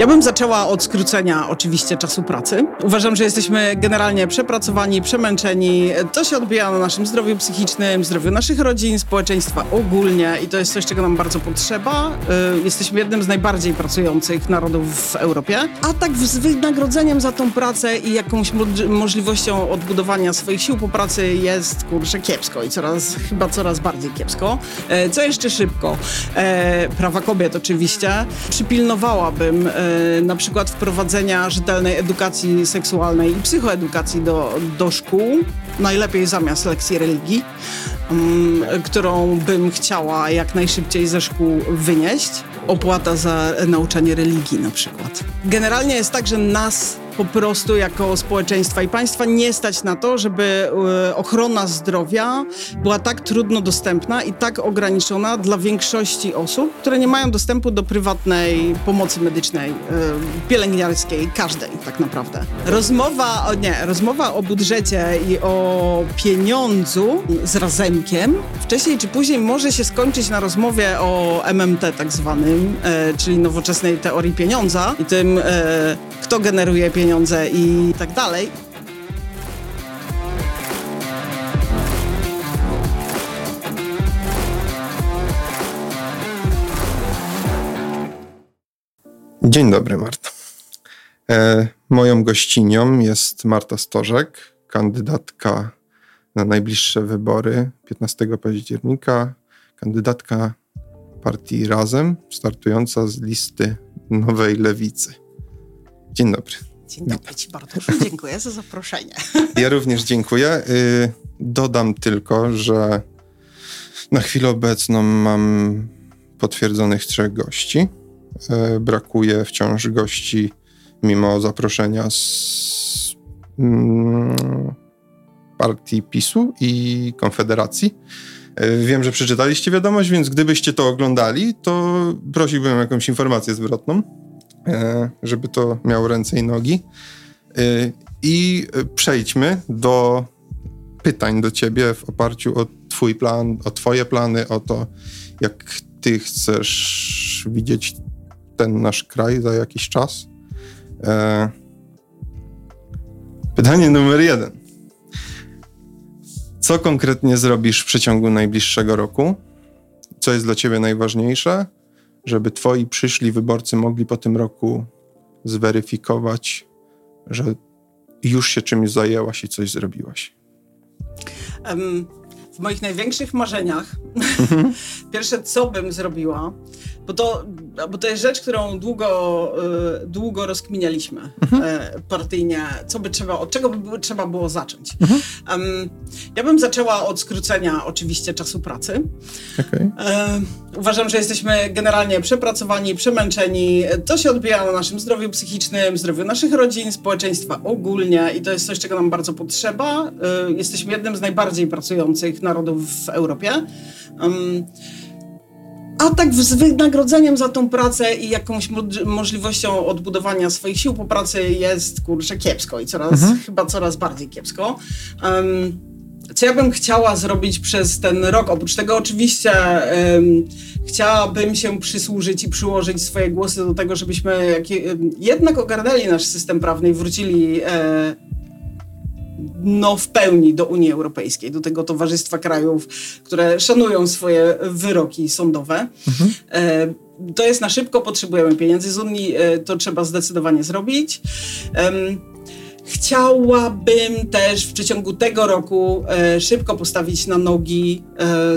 Ja bym zaczęła od skrócenia oczywiście czasu pracy. Uważam, że jesteśmy generalnie przepracowani, przemęczeni. To się odbija na naszym zdrowiu psychicznym, zdrowiu naszych rodzin, społeczeństwa ogólnie i to jest coś, czego nam bardzo potrzeba. Y, jesteśmy jednym z najbardziej pracujących narodów w Europie, a tak z wynagrodzeniem za tą pracę i jakąś mo możliwością odbudowania swoich sił po pracy jest, kurczę, kiepsko i coraz, chyba coraz bardziej kiepsko. E, co jeszcze szybko? E, prawa kobiet oczywiście. Przypilnowałabym na przykład wprowadzenia rzetelnej edukacji seksualnej i psychoedukacji do, do szkół, najlepiej zamiast lekcji religii, um, którą bym chciała jak najszybciej ze szkół wynieść. Opłata za nauczanie religii na przykład. Generalnie jest tak, że nas po prostu jako społeczeństwa i państwa nie stać na to, żeby e, ochrona zdrowia była tak trudno dostępna i tak ograniczona dla większości osób, które nie mają dostępu do prywatnej pomocy medycznej, e, pielęgniarskiej, każdej tak naprawdę. Rozmowa o, nie, rozmowa o budżecie i o pieniądzu z razemkiem wcześniej czy później może się skończyć na rozmowie o MMT tak zwanym, e, czyli nowoczesnej teorii pieniądza i tym, kto generuje pieniądze pieniądze i tak dalej. Dzień dobry, Marta. E, moją gościnią jest Marta Storzek, kandydatka na najbliższe wybory 15 października, kandydatka partii Razem, startująca z listy Nowej Lewicy. Dzień dobry. Dzień dobry Ci Bartoszu, dziękuję za zaproszenie. Ja również dziękuję. Y, dodam tylko, że na chwilę obecną mam potwierdzonych trzech gości. Y, brakuje wciąż gości mimo zaproszenia z mm, partii PiSu i Konfederacji. Y, wiem, że przeczytaliście wiadomość, więc gdybyście to oglądali, to prosiłbym o jakąś informację zwrotną. E, żeby to miało ręce i nogi. E, I przejdźmy do pytań do ciebie w oparciu o twój plan, o twoje plany, o to, jak ty chcesz widzieć ten nasz kraj za jakiś czas. E, pytanie numer jeden. Co konkretnie zrobisz w przeciągu najbliższego roku? Co jest dla ciebie najważniejsze? Żeby twoi przyszli wyborcy mogli po tym roku zweryfikować, że już się czymś zajęłaś i coś zrobiłaś? W moich największych marzeniach, mhm. pierwsze co bym zrobiła, bo to, bo to jest rzecz, którą długo, y, długo rozkminialiśmy mhm. y, partyjnie, co by trzeba, od czego by trzeba było zacząć. Mhm. Um, ja bym zaczęła od skrócenia oczywiście czasu pracy. Okay. Y, uważam, że jesteśmy generalnie przepracowani, przemęczeni. To się odbija na naszym zdrowiu psychicznym, zdrowiu naszych rodzin, społeczeństwa ogólnie i to jest coś, czego nam bardzo potrzeba. Jesteśmy jednym z najbardziej pracujących narodów w Europie. Um, a tak z wynagrodzeniem za tą pracę i jakąś mo możliwością odbudowania swoich sił po pracy jest, kurczę, kiepsko i coraz, mhm. chyba coraz bardziej kiepsko. Um, co ja bym chciała zrobić przez ten rok? Oprócz tego oczywiście um, chciałabym się przysłużyć i przyłożyć swoje głosy do tego, żebyśmy jak, jednak ogarnęli nasz system prawny i wrócili e, no, w pełni do Unii Europejskiej, do tego towarzystwa krajów, które szanują swoje wyroki sądowe. Mhm. E, to jest na szybko, potrzebujemy pieniędzy z Unii, e, to trzeba zdecydowanie zrobić. Chciałabym też w przeciągu tego roku e, szybko postawić na nogi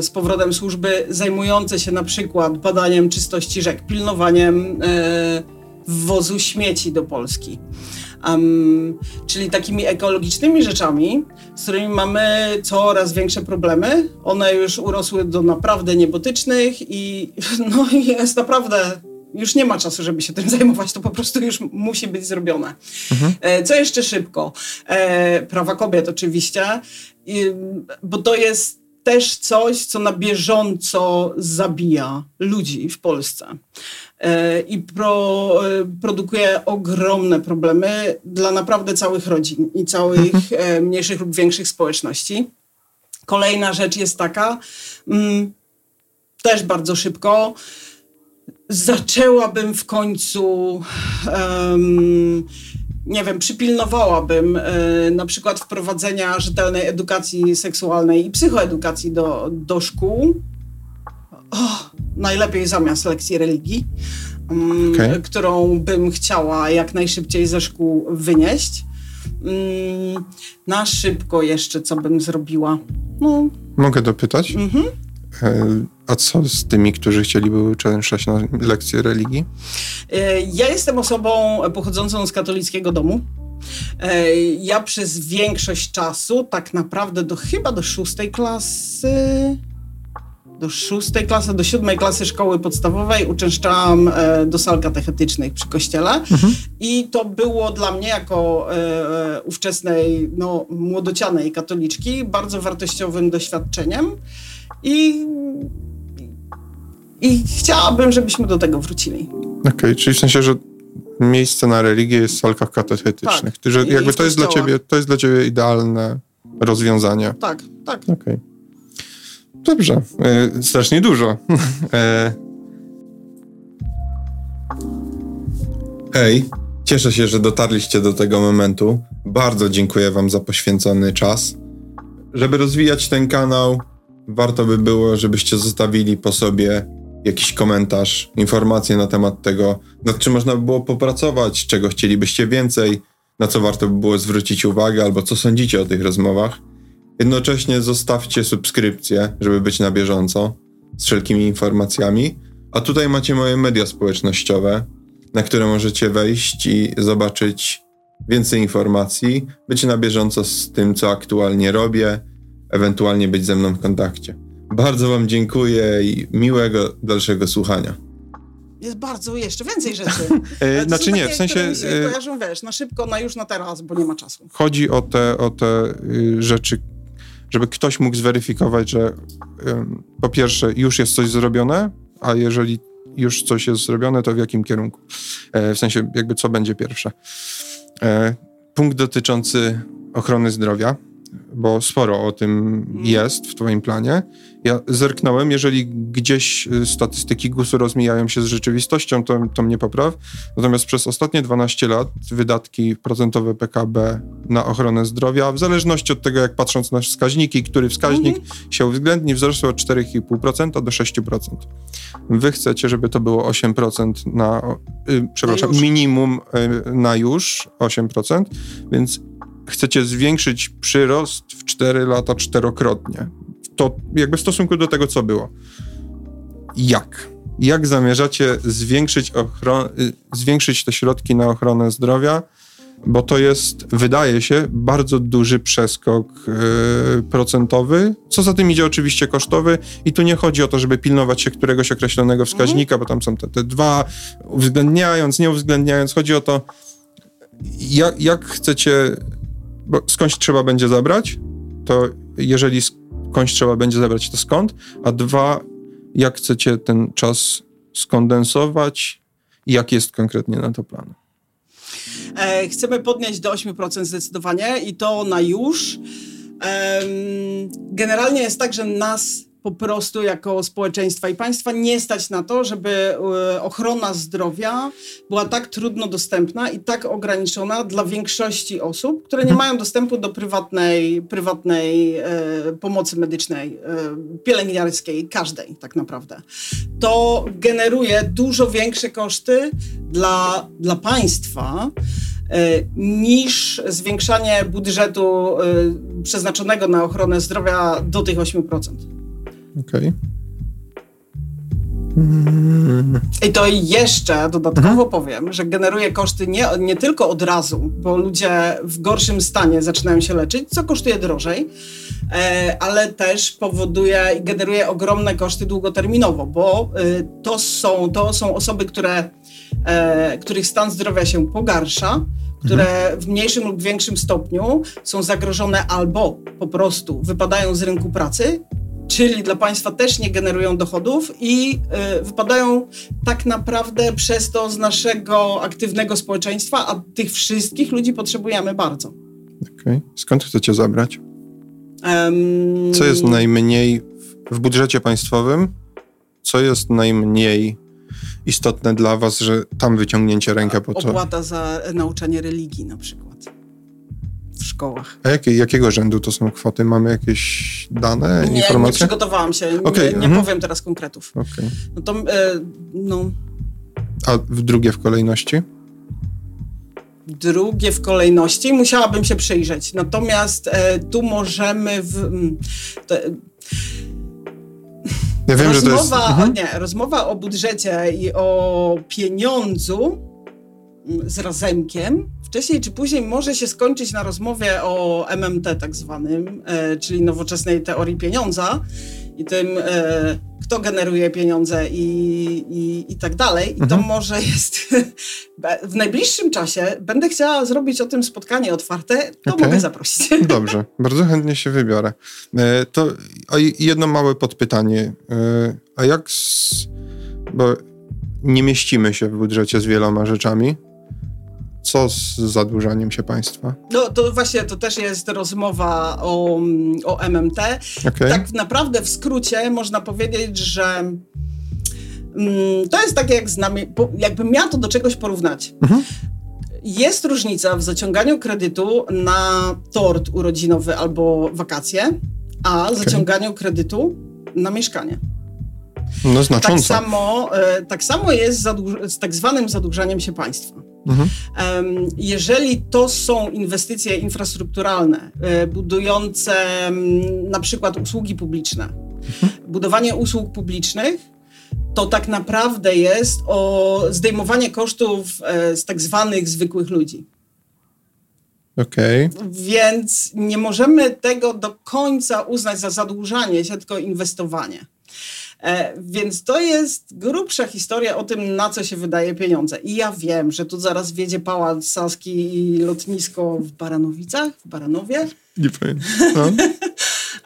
z powrotem służby zajmujące się na przykład badaniem czystości rzek, pilnowaniem wwozu śmieci do Polski um, czyli takimi ekologicznymi rzeczami, z którymi mamy coraz większe problemy. One już urosły do naprawdę niebotycznych i no jest naprawdę już nie ma czasu, żeby się tym zajmować, to po prostu już musi być zrobione. Mhm. E, co jeszcze szybko? E, prawa kobiet oczywiście, bo to jest też coś, co na bieżąco zabija ludzi w Polsce. E, i pro, e, produkuje ogromne problemy dla naprawdę całych rodzin i całych mhm. e, mniejszych lub większych społeczności. Kolejna rzecz jest taka, mm, też bardzo szybko, zaczęłabym w końcu, um, nie wiem, przypilnowałabym y, na przykład wprowadzenia rzetelnej edukacji seksualnej i psychoedukacji do, do szkół. Oh, najlepiej zamiast lekcji religii, um, okay. którą bym chciała jak najszybciej ze szkół wynieść. Um, na szybko jeszcze, co bym zrobiła. No. Mogę dopytać? Mhm. E, a co z tymi, którzy chcieliby uczęszczać na lekcje religii? E, ja jestem osobą pochodzącą z katolickiego domu. E, ja przez większość czasu, tak naprawdę do chyba do szóstej klasy, do szóstej klasy, do siódmej klasy szkoły podstawowej uczęszczałam do sal katechetycznych przy kościele mhm. i to było dla mnie jako e, ówczesnej, no, młodocianej katoliczki bardzo wartościowym doświadczeniem. I, i chciałabym, żebyśmy do tego wrócili. Okej, okay, czyli w sensie, że miejsce na religię jest w salkach katechetycznych. Tak. Że jakby to jest, dla ciebie, to jest dla ciebie idealne rozwiązanie. Tak, tak. Okej. Okay. Dobrze. E, strasznie dużo. e... Hej, cieszę się, że dotarliście do tego momentu. Bardzo dziękuję Wam za poświęcony czas. Żeby rozwijać ten kanał, warto by było, żebyście zostawili po sobie jakiś komentarz, informacje na temat tego, nad czym można by było popracować, czego chcielibyście więcej, na co warto by było zwrócić uwagę, albo co sądzicie o tych rozmowach. Jednocześnie zostawcie subskrypcję, żeby być na bieżąco z wszelkimi informacjami. A tutaj macie moje media społecznościowe, na które możecie wejść i zobaczyć więcej informacji, być na bieżąco z tym, co aktualnie robię, ewentualnie być ze mną w kontakcie. Bardzo Wam dziękuję i miłego dalszego słuchania. Jest bardzo jeszcze więcej rzeczy. e, znaczy nie, w sensie. Się e, kojarzą, wiesz, na szybko, na już, na teraz, bo nie ma czasu. Chodzi o te, o te y, rzeczy, żeby ktoś mógł zweryfikować, że po pierwsze już jest coś zrobione, a jeżeli już coś jest zrobione, to w jakim kierunku? E, w sensie, jakby co będzie pierwsze. E, punkt dotyczący ochrony zdrowia bo sporo o tym jest w Twoim planie. Ja zerknąłem, jeżeli gdzieś y, statystyki GUS-u rozmijają się z rzeczywistością, to, to mnie popraw. Natomiast przez ostatnie 12 lat wydatki procentowe PKB na ochronę zdrowia, w zależności od tego, jak patrząc na wskaźniki, który wskaźnik mhm. się uwzględni, wzrosły od 4,5% do 6%. Wy chcecie, żeby to było 8% na, yy, przepraszam, na minimum yy, na już 8%, więc chcecie zwiększyć przyrost w 4 lata czterokrotnie. To jakby w stosunku do tego, co było. Jak? Jak zamierzacie zwiększyć, ochron- y, zwiększyć te środki na ochronę zdrowia? Bo to jest, wydaje się, bardzo duży przeskok yy, procentowy. Co za tym idzie, oczywiście kosztowy. I tu nie chodzi o to, żeby pilnować się któregoś określonego wskaźnika, bo tam są te, te dwa, uwzględniając, nie uwzględniając. Chodzi o to, jak, jak chcecie bo skądś trzeba będzie zabrać, to jeżeli skądś trzeba będzie zabrać, to skąd? A dwa, jak chcecie ten czas skondensować i jaki jest konkretnie na to plan? E, chcemy podnieść do 8% zdecydowanie i to na już. Generalnie jest tak, że nas po prostu jako społeczeństwa i państwa nie stać na to, żeby e, ochrona zdrowia była tak trudno dostępna i tak ograniczona dla większości osób, które nie mhm. mają dostępu do prywatnej, prywatnej e, pomocy medycznej, e, pielęgniarskiej, każdej tak naprawdę. To generuje dużo większe koszty dla, dla państwa e, niż zwiększanie budżetu e, przeznaczonego na ochronę zdrowia do tych 8%. Okej. Okay. I to jeszcze dodatkowo mhm. powiem, że generuje koszty nie, nie tylko od razu, bo ludzie w gorszym stanie zaczynają się leczyć, co kosztuje drożej, e, ale też powoduje i generuje ogromne koszty długoterminowo, bo e, to, są, to są osoby, które, e, których stan zdrowia się pogarsza, które mhm. w mniejszym lub większym stopniu są zagrożone albo po prostu wypadają z rynku pracy, czyli dla państwa też nie generują dochodów i y, wypadają tak naprawdę przez to z naszego aktywnego społeczeństwa, a tych wszystkich ludzi potrzebujemy bardzo. Okej. Okay. Skąd chcecie zabrać? Co jest najmniej w budżecie państwowym? Co jest najmniej istotne dla was, że tam wyciągnięcie rękę po to? Opłata za nauczanie religii na przykład w szkołach. A jakie, jakiego rzędu to są kwoty? Mamy jakieś dane, Nie, nie informacje? przygotowałam się, Okej, nie, nie mhm. powiem teraz konkretów. Okej. No to, e, no, A w drugie w kolejności? drugie w kolejności musiałabym się przyjrzeć. Natomiast e, tu możemy w... mm, Ja wiem, że to jest... rozmowa, Mhm. o, nie, rozmowa o budżecie i o pieniądzu z razemkiem wcześniej czy później może się skończyć na rozmowie o MMT tak zwanym, e, czyli nowoczesnej teorii pieniądza i tym, e, kto generuje pieniądze i, i, i tak dalej. I to Mhm. może jest w najbliższym czasie będę chciała zrobić o tym spotkanie otwarte, to Okej. mogę zaprosić. Dobrze, bardzo chętnie się wybiorę. E, To jedno małe podpytanie. A jak z... Bo nie mieścimy się w budżecie z wieloma rzeczami. Co z zadłużaniem się państwa? No to właśnie to też jest rozmowa o, o MMT. Okej? Tak naprawdę w skrócie można powiedzieć, że mm, to jest takie jak z nami, jakbym miała to do czegoś porównać. Mhm. Jest różnica w zaciąganiu kredytu na tort urodzinowy albo wakacje, a zaciąganiu kredytu na mieszkanie. No Tak znacząco. samo, e, tak samo jest zadłuż- z tak zwanym zadłużaniem się państwa. Mhm. Jeżeli to są inwestycje infrastrukturalne, e, budujące na przykład usługi publiczne, budowanie usług publicznych, to tak naprawdę jest o zdejmowanie kosztów e, z tak zwanych zwykłych ludzi. Okej. Więc nie możemy tego do końca uznać za zadłużanie się, tylko inwestowanie. E, więc to jest grubsza historia o tym, na co się wydaje pieniądze. I ja wiem, że tu zaraz wiedzie pałac Saski i lotnisko w Baranowicach, w Baranowie. Nie powiem. No.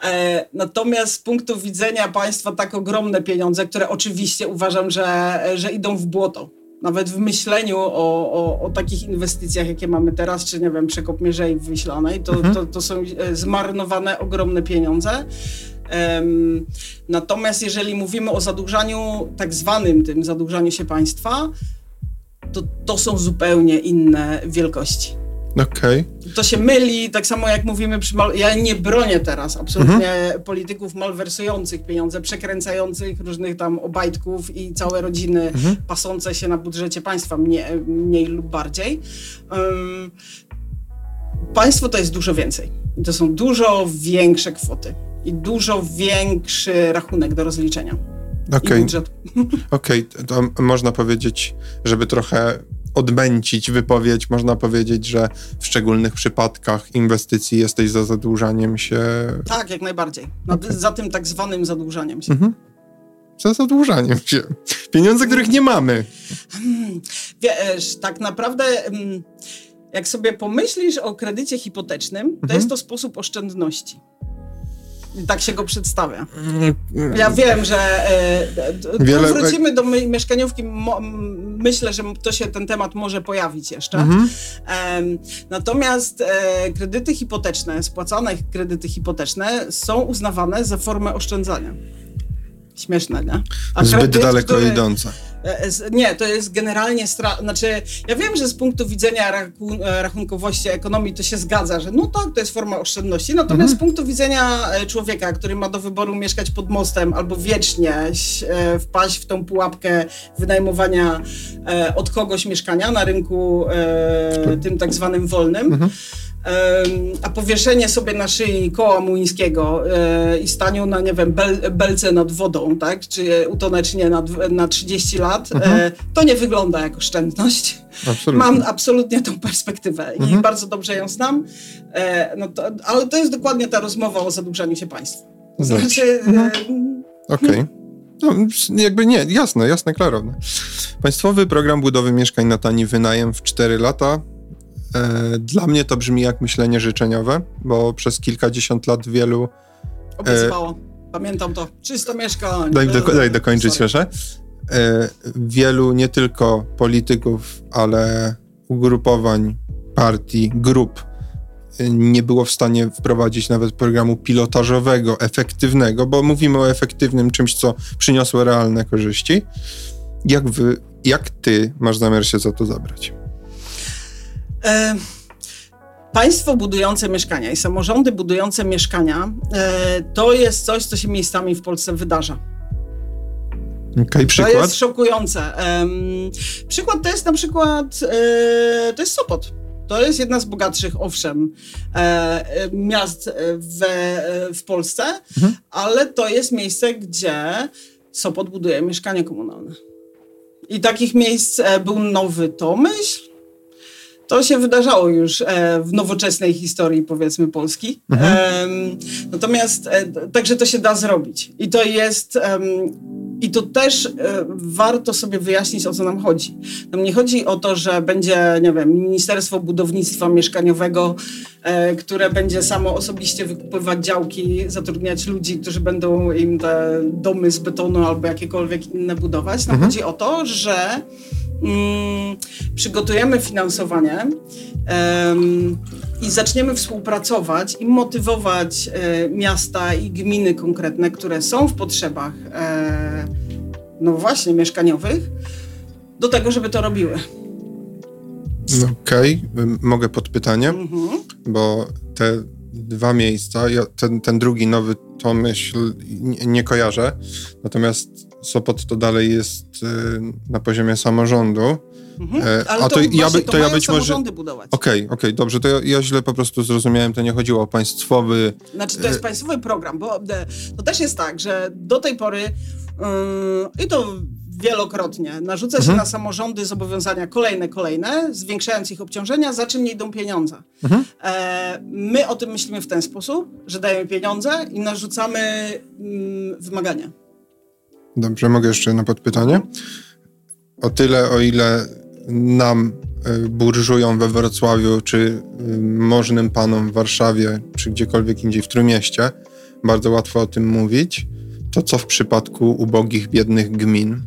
E, natomiast z punktu widzenia państwa tak ogromne pieniądze, które oczywiście uważam, że, że idą w błoto. Nawet w myśleniu o, o, o takich inwestycjach, jakie mamy teraz, czy nie wiem, przekop Mierzei Wiślanej, to, to, to są e, zmarnowane ogromne pieniądze. Natomiast jeżeli mówimy o zadłużaniu, tak zwanym tym zadłużaniu się państwa, to, to są zupełnie inne wielkości Okej. to się myli, tak samo jak mówimy przy mal... Ja nie bronię teraz absolutnie polityków malwersujących pieniądze, przekręcających różnych tam obajtków i całe rodziny pasące się na budżecie państwa, mnie, mniej lub bardziej. Ym, państwo to jest dużo więcej. To są dużo większe kwoty i dużo większy rachunek do rozliczenia. Okej. budżet. Okej, to można powiedzieć, żeby trochę odmęcić wypowiedź, można powiedzieć, że w szczególnych przypadkach inwestycji jesteś za zadłużaniem się. Tak, jak najbardziej. No, Za tym tak zwanym zadłużaniem się. Mhm. Za zadłużaniem się. Pieniądze, których nie mamy. Wiesz, tak naprawdę, mm, jak sobie pomyślisz o kredycie hipotecznym, to Mhm. jest to sposób oszczędności. Tak się go przedstawia. Ja wiem, że e, Wiele- wrócimy do my, mieszkaniówki. Mo, myślę, że to się ten temat może pojawić jeszcze. Mhm. Natomiast e, kredyty hipoteczne, spłacane kredyty hipoteczne są uznawane za formę oszczędzania. Śmieszne, nie? A Zbyt kredyt, daleko który- idące. E, z- Nie, to jest generalnie stra... Znaczy, ja wiem, że z punktu widzenia e, rachunkowości ekonomii to się zgadza, że no tak, to jest forma oszczędności. Natomiast z punktu widzenia e, człowieka, który ma do wyboru mieszkać pod mostem albo wiecznie e, wpaść w tą pułapkę wynajmowania e, od kogoś mieszkania na rynku e, tym tak zwanym wolnym. Em, a powieszenie sobie na szyi koła młyńskiego e, i staniu na, nie wiem, bel, belce nad wodą, tak, czy utonę, czy nie, na, na 30 lat, e, to nie wygląda jak oszczędność. Absolutnie. Mam absolutnie tą perspektywę i bardzo dobrze ją znam, e, no to, ale to jest dokładnie ta rozmowa o zadłużaniu się państwa. Znaczy, e, Okej. No, jakby nie, jasne, jasne, klarowne. Państwowy program budowy mieszkań na tani wynajem w 4 lata. E, dla mnie to brzmi jak myślenie życzeniowe, bo przez kilkadziesiąt lat wielu. obiecywało. Pamiętam to. 300 mieszkań. Daj, do, daj dokończyć, proszę. E, wielu nie tylko polityków, ale ugrupowań, partii, grup e, nie było w stanie wprowadzić nawet programu pilotażowego, efektywnego, bo mówimy o efektywnym czymś, co przyniosło realne korzyści. Jak, wy, jak ty masz zamiar się za to zabrać? E, państwo budujące mieszkania i samorządy budujące mieszkania e, to jest coś, co się miejscami w Polsce wydarza. Okay, przykład? To jest szokujące. przykład to jest na przykład e, to jest Sopot. To jest jedna z bogatszych, owszem, e, e, miast w, w Polsce, mhm. ale to jest miejsce, gdzie Sopot buduje mieszkania komunalne. I takich miejsc był Nowy Tomyśl, to się wydarzało już e, w nowoczesnej historii, powiedzmy, Polski. Mhm. Natomiast e, także to się da zrobić. I to jest. I to też e, warto sobie wyjaśnić, o co nam chodzi. Nam nie chodzi o to, że będzie, nie wiem, Ministerstwo Budownictwa Mieszkaniowego, które będzie samo osobiście wykupywać działki, zatrudniać ludzi, którzy będą im te domy z betonu albo jakiekolwiek inne budować. Nam mhm. chodzi o to, że mm, przygotujemy finansowanie i zaczniemy współpracować i motywować e, miasta i gminy konkretne, które są w potrzebach, e, no właśnie, mieszkaniowych, do tego, żeby to robiły. Okej, okay. mogę podpytanie, mhm. bo te dwa miejsca, ja ten, ten drugi nowy to myśl nie, nie kojarzę, natomiast Sopot to dalej jest y, na poziomie samorządu. Mhm. E, Ale A to, to, ja, by, to, to ja być może. Okej, okej, okay, dobrze, to ja, ja, źle po prostu zrozumiałem, to nie chodziło o państwowy. Znaczy, to jest e, państwowy program, bo e, to też jest tak, że do tej pory yy, i to wielokrotnie narzuca mhm. się na samorządy zobowiązania kolejne, kolejne, zwiększając ich obciążenia, za czym nie idą pieniądze. Mhm. E, my o tym myślimy w ten sposób, że dajemy pieniądze i narzucamy mm, wymagania. Dobrze, mogę jeszcze na podpytanie? O tyle, o ile nam y, burżują we Wrocławiu, czy y, możnym panom w Warszawie, czy gdziekolwiek indziej w Trójmieście, bardzo łatwo o tym mówić, to co w przypadku ubogich, biednych gmin?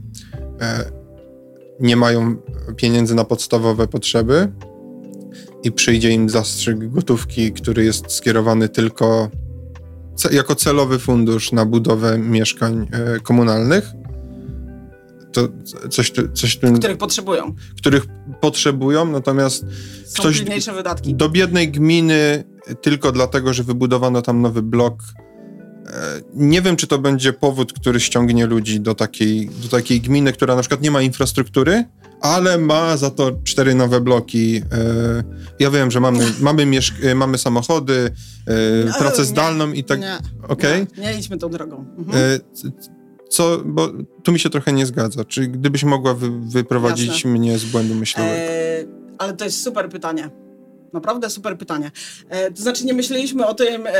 E, nie mają pieniędzy na podstawowe potrzeby i przyjdzie im zastrzyk gotówki, który jest skierowany tylko jako celowy fundusz na budowę mieszkań e, komunalnych. To coś, coś tym, których potrzebują. Których potrzebują, natomiast Są ktoś wydatki. do biednej gminy tylko dlatego, że wybudowano tam nowy blok. E, nie wiem, czy to będzie powód, który ściągnie ludzi do takiej, do takiej gminy, która na przykład nie ma infrastruktury, ale ma za to cztery nowe bloki. E, ja wiem, że mamy, mamy, mieszk- mamy samochody, no, pracę zdalną i tak. Nie, okay? nie, nie idźmy tą drogą. Mhm. Co, bo tu mi się trochę nie zgadza. Czy gdybyś mogła wy, wyprowadzić Jasne. mnie z błędu myślowego? E, ale to jest super pytanie. Naprawdę super pytanie. E, to znaczy, nie myśleliśmy o tym, e,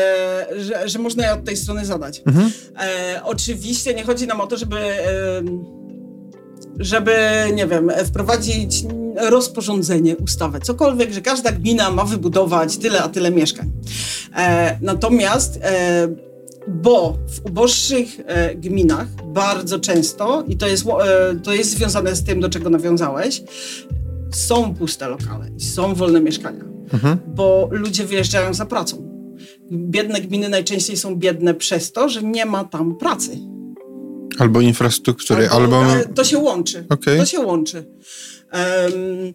że, że można je od tej strony zadać. Mhm. E, oczywiście nie chodzi nam o to, żeby żeby, nie wiem, wprowadzić rozporządzenie, ustawę, cokolwiek, że każda gmina ma wybudować tyle a tyle mieszkań. E, natomiast e, bo w uboższych e, gminach bardzo często, i to jest, e, to jest związane z tym, do czego nawiązałeś, są puste lokale i są wolne mieszkania, mhm. bo ludzie wyjeżdżają za pracą. Biedne gminy najczęściej są biedne przez to, że nie ma tam pracy Albo infrastruktury, albo... albo... To się łączy. Okay. To się łączy. Um,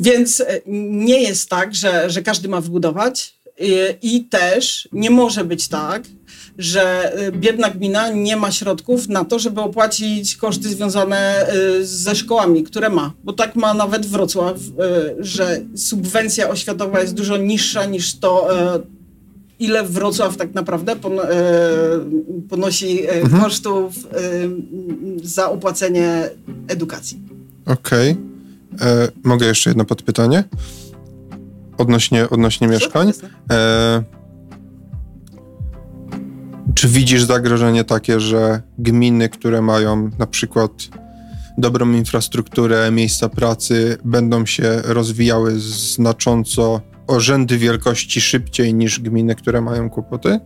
więc e, nie jest tak, że, że każdy ma wybudować i, i też nie może być tak, że e, biedna gmina nie ma środków na to, żeby opłacić koszty związane e, ze szkołami, które ma. Bo tak ma nawet Wrocław, że subwencja oświatowa jest dużo niższa niż to, ile Wrocław tak naprawdę pon e, ponosi e, mhm. kosztów e, za opłacenie edukacji. Okej. Okay. Mogę jeszcze jedno podpytanie? Odnośnie, odnośnie mieszkań. E, czy widzisz zagrożenie takie, że gminy, które mają na przykład dobrą infrastrukturę, miejsca pracy, będą się rozwijały znacząco o rzędy wielkości szybciej niż gminy, które mają kłopoty?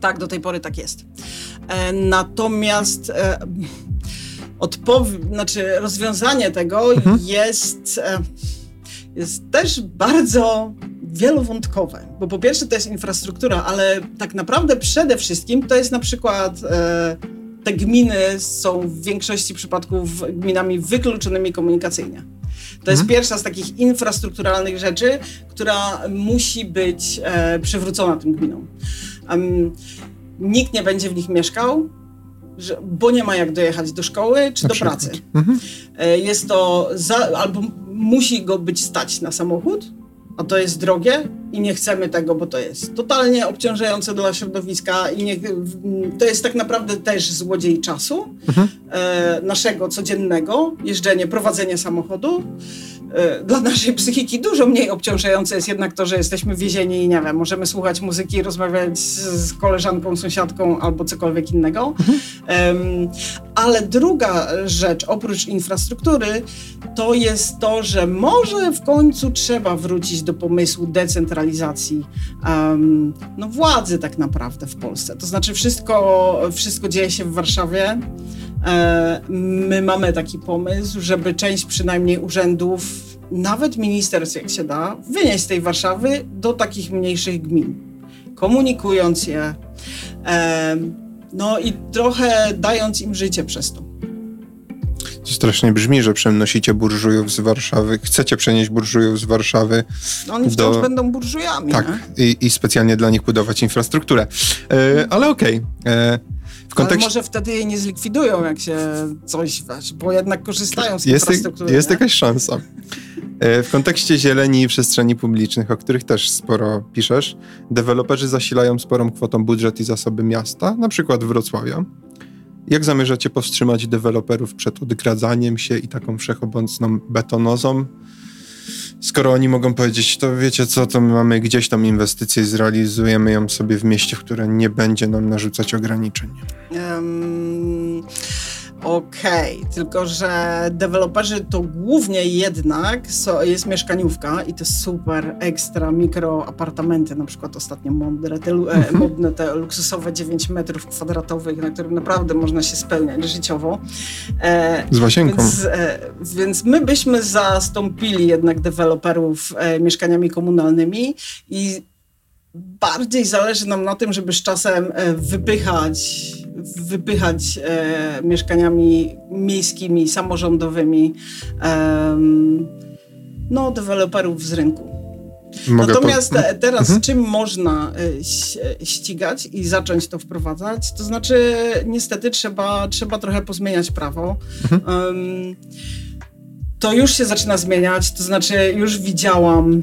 Tak, do tej pory tak jest. E, natomiast e, odpow- znaczy rozwiązanie tego mhm. jest, e, jest też bardzo wielowątkowe, bo po pierwsze to jest infrastruktura, ale tak naprawdę przede wszystkim to jest na przykład e, te gminy są w większości przypadków gminami wykluczonymi komunikacyjnie. To jest mhm. pierwsza z takich infrastrukturalnych rzeczy, która musi być e, przywrócona tym gminom. Um, nikt nie będzie w nich mieszkał, że, bo nie ma jak dojechać do szkoły czy na do przykład. pracy. Mhm. E, jest to za, albo musi go być stać na samochód, a to jest drogie i nie chcemy tego, bo to jest totalnie obciążające dla środowiska i nie, to jest tak naprawdę też złodziej czasu mhm. e, naszego codziennego, jeżdżenie, prowadzenie samochodu. E, dla naszej psychiki dużo mniej obciążające jest jednak to, że jesteśmy więzieni i nie wiem, możemy słuchać muzyki, rozmawiać z, z koleżanką, sąsiadką albo cokolwiek innego. Mhm. Ale druga rzecz, oprócz infrastruktury, to jest to, że może w końcu trzeba wrócić do pomysłu decentralizacji um, no, władzy tak naprawdę w Polsce. To znaczy wszystko, wszystko dzieje się w Warszawie. E, my mamy taki pomysł, żeby część przynajmniej urzędów, nawet ministerstw jak się da, wynieść z tej Warszawy do takich mniejszych gmin, komunikując je, no i trochę dając im życie przez to. To strasznie brzmi, że przenosicie burżujów z Warszawy, chcecie przenieść burżujów z Warszawy. No oni wciąż do... będą burżujami. Tak, i, i, specjalnie dla nich budować infrastrukturę. E, ale okej. Okay. E, w kontekście... Ale może wtedy jej nie zlikwidują, jak się coś, bo jednak korzystają z jest, infrastruktury. Jest nie? jakaś szansa. E, w kontekście zieleni i przestrzeni publicznych, o których też sporo piszesz, deweloperzy zasilają sporą kwotą budżet i zasoby miasta, na przykład Wrocławia. Jak zamierzacie powstrzymać deweloperów przed odgradzaniem się i taką wszechobecną betonozą? Skoro oni mogą powiedzieć, to wiecie co, to my mamy gdzieś tam inwestycję zrealizujemy ją sobie w mieście, które nie będzie nam narzucać ograniczeń. Um, Okej, okay. tylko że deweloperzy to głównie jednak so, jest mieszkaniówka i te super ekstra mikro apartamenty, na przykład ostatnio modne te, e, mhm. modne te luksusowe 9 metrów kwadratowych, na którym naprawdę można się spełniać życiowo. E, Z łazieńką. Więc, e, więc my byśmy zastąpili jednak deweloperów e, mieszkaniami komunalnymi i bardziej zależy nam na tym, żeby z czasem e, wypychać wypychać e, mieszkaniami miejskimi, samorządowymi e, no, deweloperów z rynku. Mogę Natomiast po... teraz mhm. czym można e, ścigać i zacząć to wprowadzać? To znaczy niestety trzeba, trzeba trochę pozmieniać prawo. Mhm. Um, to już się zaczyna zmieniać, to znaczy już widziałam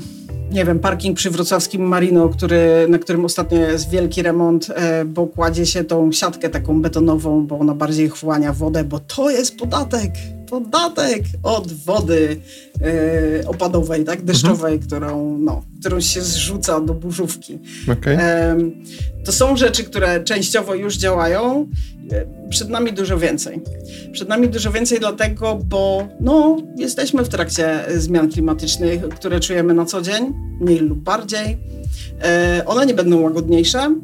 nie wiem, parking przy wrocławskim Marino, który, na którym ostatnio jest wielki remont, e, bo kładzie się tą siatkę taką betonową, bo ona bardziej chłania wodę, bo to jest podatek, podatek od wody e, opadowej, tak, deszczowej, mhm. którą, no, którą się zrzuca do burzówki. Okay. E, to są rzeczy, które częściowo już działają. Przed nami dużo więcej. Przed nami dużo więcej dlatego, bo no, jesteśmy w trakcie zmian klimatycznych, które czujemy na co dzień, mniej lub bardziej. E, one nie będą łagodniejsze,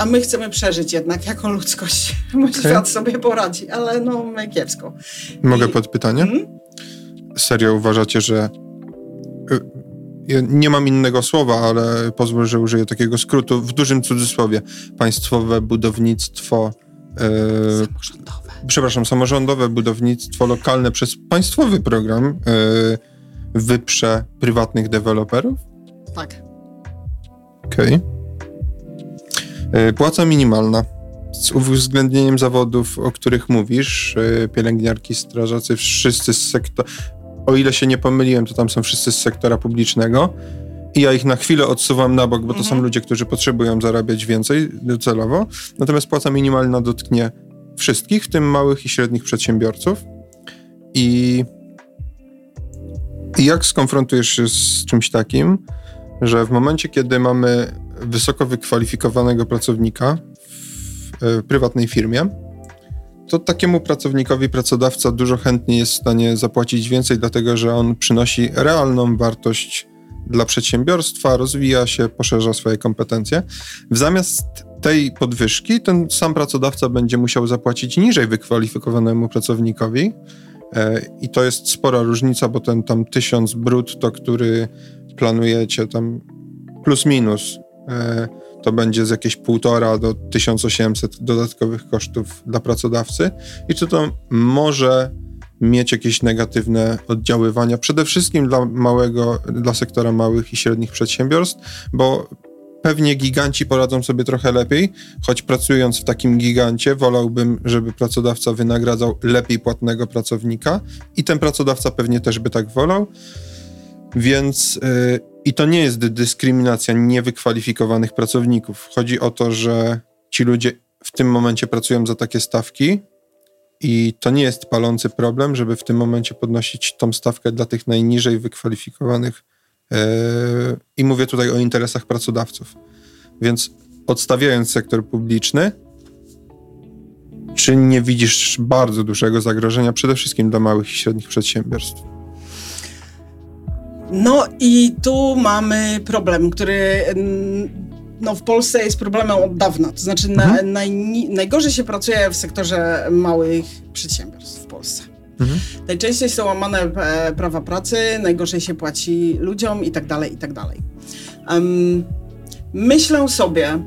a my chcemy przeżyć jednak jako ludzkość. Okay. Świat sobie poradzi, ale no my kiepsko. Mogę I... pod pytanie? Hmm? Serio uważacie, że nie mam innego słowa, ale pozwól, że użyję takiego skrótu, w dużym cudzysłowie, państwowe budownictwo. E, samorządowe. Przepraszam, samorządowe budownictwo lokalne przez państwowy program e, wyprze prywatnych deweloperów? Tak. Okej. Okay. E, płaca minimalna. Z uwzględnieniem zawodów, o których mówisz, e, pielęgniarki, strażacy, wszyscy z sektora o ile się nie pomyliłem, to tam są wszyscy z sektora publicznego i ja ich na chwilę odsuwam na bok, bo to mhm. są ludzie, którzy potrzebują zarabiać więcej docelowo. Natomiast płaca minimalna dotknie wszystkich, w tym małych i średnich przedsiębiorców. I, i jak skonfrontujesz się z czymś takim, że w momencie, kiedy mamy wysoko wykwalifikowanego pracownika w, w prywatnej firmie, to takiemu pracownikowi pracodawca dużo chętniej jest w stanie zapłacić więcej, dlatego że on przynosi realną wartość dla przedsiębiorstwa, rozwija się, poszerza swoje kompetencje. W zamiast tej podwyżki ten sam pracodawca będzie musiał zapłacić niżej wykwalifikowanemu pracownikowi. E, I to jest spora różnica, bo ten tam tysiąc brutto, który planujecie tam plus minus e, to będzie z jakieś półtora do 1800 dodatkowych kosztów dla pracodawcy i czy to może mieć jakieś negatywne oddziaływania, przede wszystkim dla małego, dla sektora małych i średnich przedsiębiorstw, bo pewnie giganci poradzą sobie trochę lepiej, choć pracując w takim gigancie, wolałbym, żeby pracodawca wynagradzał lepiej płatnego pracownika i ten pracodawca pewnie też by tak wolał. Więc yy, i to nie jest dyskryminacja niewykwalifikowanych pracowników. Chodzi o to, że ci ludzie w tym momencie pracują za takie stawki i to nie jest palący problem, żeby w tym momencie podnosić tą stawkę dla tych najniżej wykwalifikowanych. Yy, I mówię tutaj o interesach pracodawców. Więc odstawiając sektor publiczny, czy nie widzisz bardzo dużego zagrożenia przede wszystkim dla małych i średnich przedsiębiorstw? No i tu mamy problem, który mm, no, w Polsce jest problemem od dawna. To znaczy mhm. na, naj, najgorzej się pracuje w sektorze małych przedsiębiorstw w Polsce. Mhm. Najczęściej są łamane e, prawa pracy, najgorzej się płaci ludziom i tak dalej, i tak dalej. Um, myślę sobie,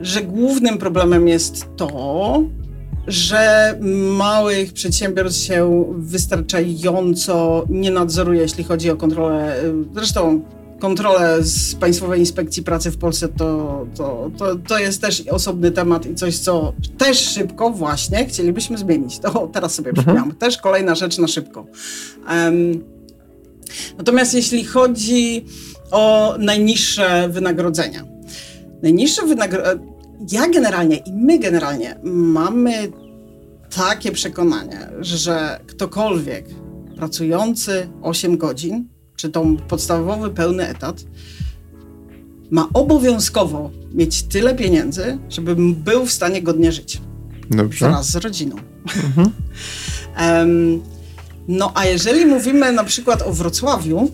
że głównym problemem jest to, że małych przedsiębiorstw się wystarczająco nie nadzoruje, jeśli chodzi o kontrolę. Zresztą kontrolę z Państwowej Inspekcji Pracy w Polsce to, to, to, to jest też osobny temat i coś, co też szybko właśnie chcielibyśmy zmienić. To teraz sobie mhm. przypomniałam. Też kolejna rzecz na szybko. Um, natomiast jeśli chodzi o najniższe wynagrodzenia. Najniższe wynagrodzenia ja generalnie i my generalnie mamy takie przekonanie, że ktokolwiek pracujący 8 godzin, czy tą podstawowy pełny etat, ma obowiązkowo mieć tyle pieniędzy, żeby był w stanie godnie żyć. Dobrze. Wraz z rodziną. Mhm. um, no a jeżeli mówimy na przykład o Wrocławiu,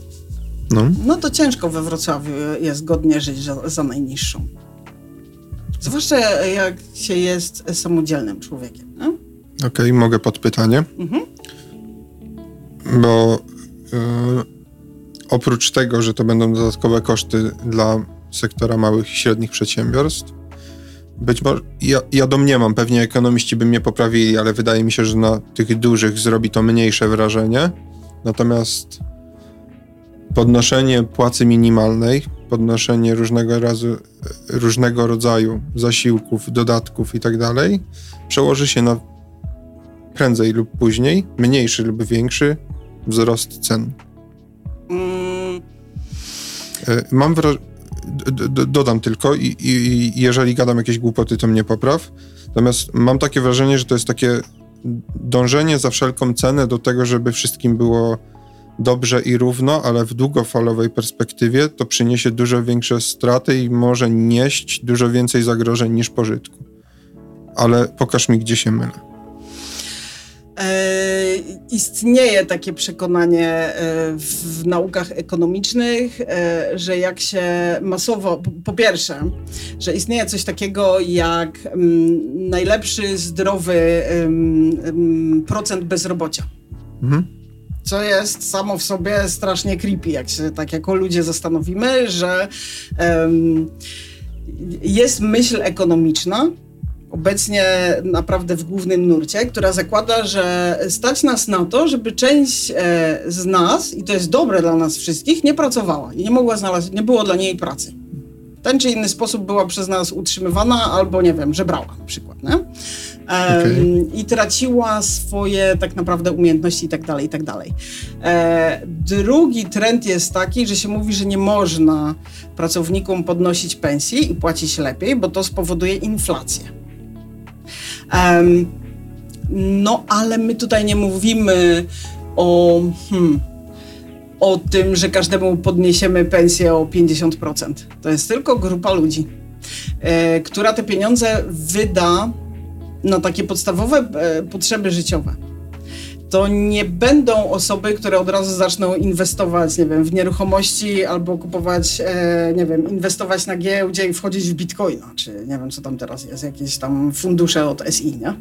no. no to ciężko we Wrocławiu jest godnie żyć za, za najniższą. Zwłaszcza jak się jest samodzielnym człowiekiem. No? Okej, okay, mogę podpytanie. Mhm. Bo y, oprócz tego, że to będą dodatkowe koszty dla sektora małych i średnich przedsiębiorstw, być może, ja, ja domniemam, pewnie ekonomiści by mnie poprawili, ale wydaje mi się, że na tych dużych zrobi to mniejsze wrażenie. Natomiast podnoszenie płacy minimalnej podnoszenie różnego, razu, różnego rodzaju zasiłków, dodatków itd. Tak przełoży się na prędzej lub później, mniejszy lub większy wzrost cen. E, mam wrażenie, dodam tylko i, i, jeżeli gadam jakieś głupoty, to mnie popraw. Natomiast mam takie wrażenie, że to jest takie dążenie za wszelką cenę do tego, żeby wszystkim było dobrze i równo, ale w długofalowej perspektywie to przyniesie dużo większe straty i może nieść dużo więcej zagrożeń niż pożytku. Ale pokaż mi, gdzie się mylę. E, istnieje takie przekonanie e, w naukach ekonomicznych, e, że jak się masowo, po, pierwsze, że istnieje coś takiego jak mm, najlepszy zdrowy procent bezrobocia. Mhm co jest samo w sobie strasznie creepy, jak się tak jako ludzie zastanowimy, że um, jest myśl ekonomiczna, obecnie naprawdę w głównym nurcie, która zakłada, że stać nas na to, żeby część e, z nas, i to jest dobre dla nas wszystkich, nie pracowała i nie mogła znaleźć, nie było dla niej pracy. Ten czy inny sposób była przez nas utrzymywana albo, nie wiem, żebrała na przykład, nie? okay. i traciła swoje tak naprawdę umiejętności i tak dalej, i tak dalej. E, drugi trend jest taki, że się mówi, że nie można pracownikom podnosić pensji i płacić lepiej, bo to spowoduje inflację. no, ale my tutaj nie mówimy o, hmm, o tym, że każdemu podniesiemy pensję o 50%. To jest tylko grupa ludzi, e, która te pieniądze wyda na takie podstawowe e, potrzeby życiowe, to nie będą osoby, które od razu zaczną inwestować, nie wiem, w nieruchomości albo kupować, e, nie wiem, inwestować na giełdzie i wchodzić w bitcoina, czy nie wiem, co tam teraz jest, jakieś tam fundusze od SI, nie?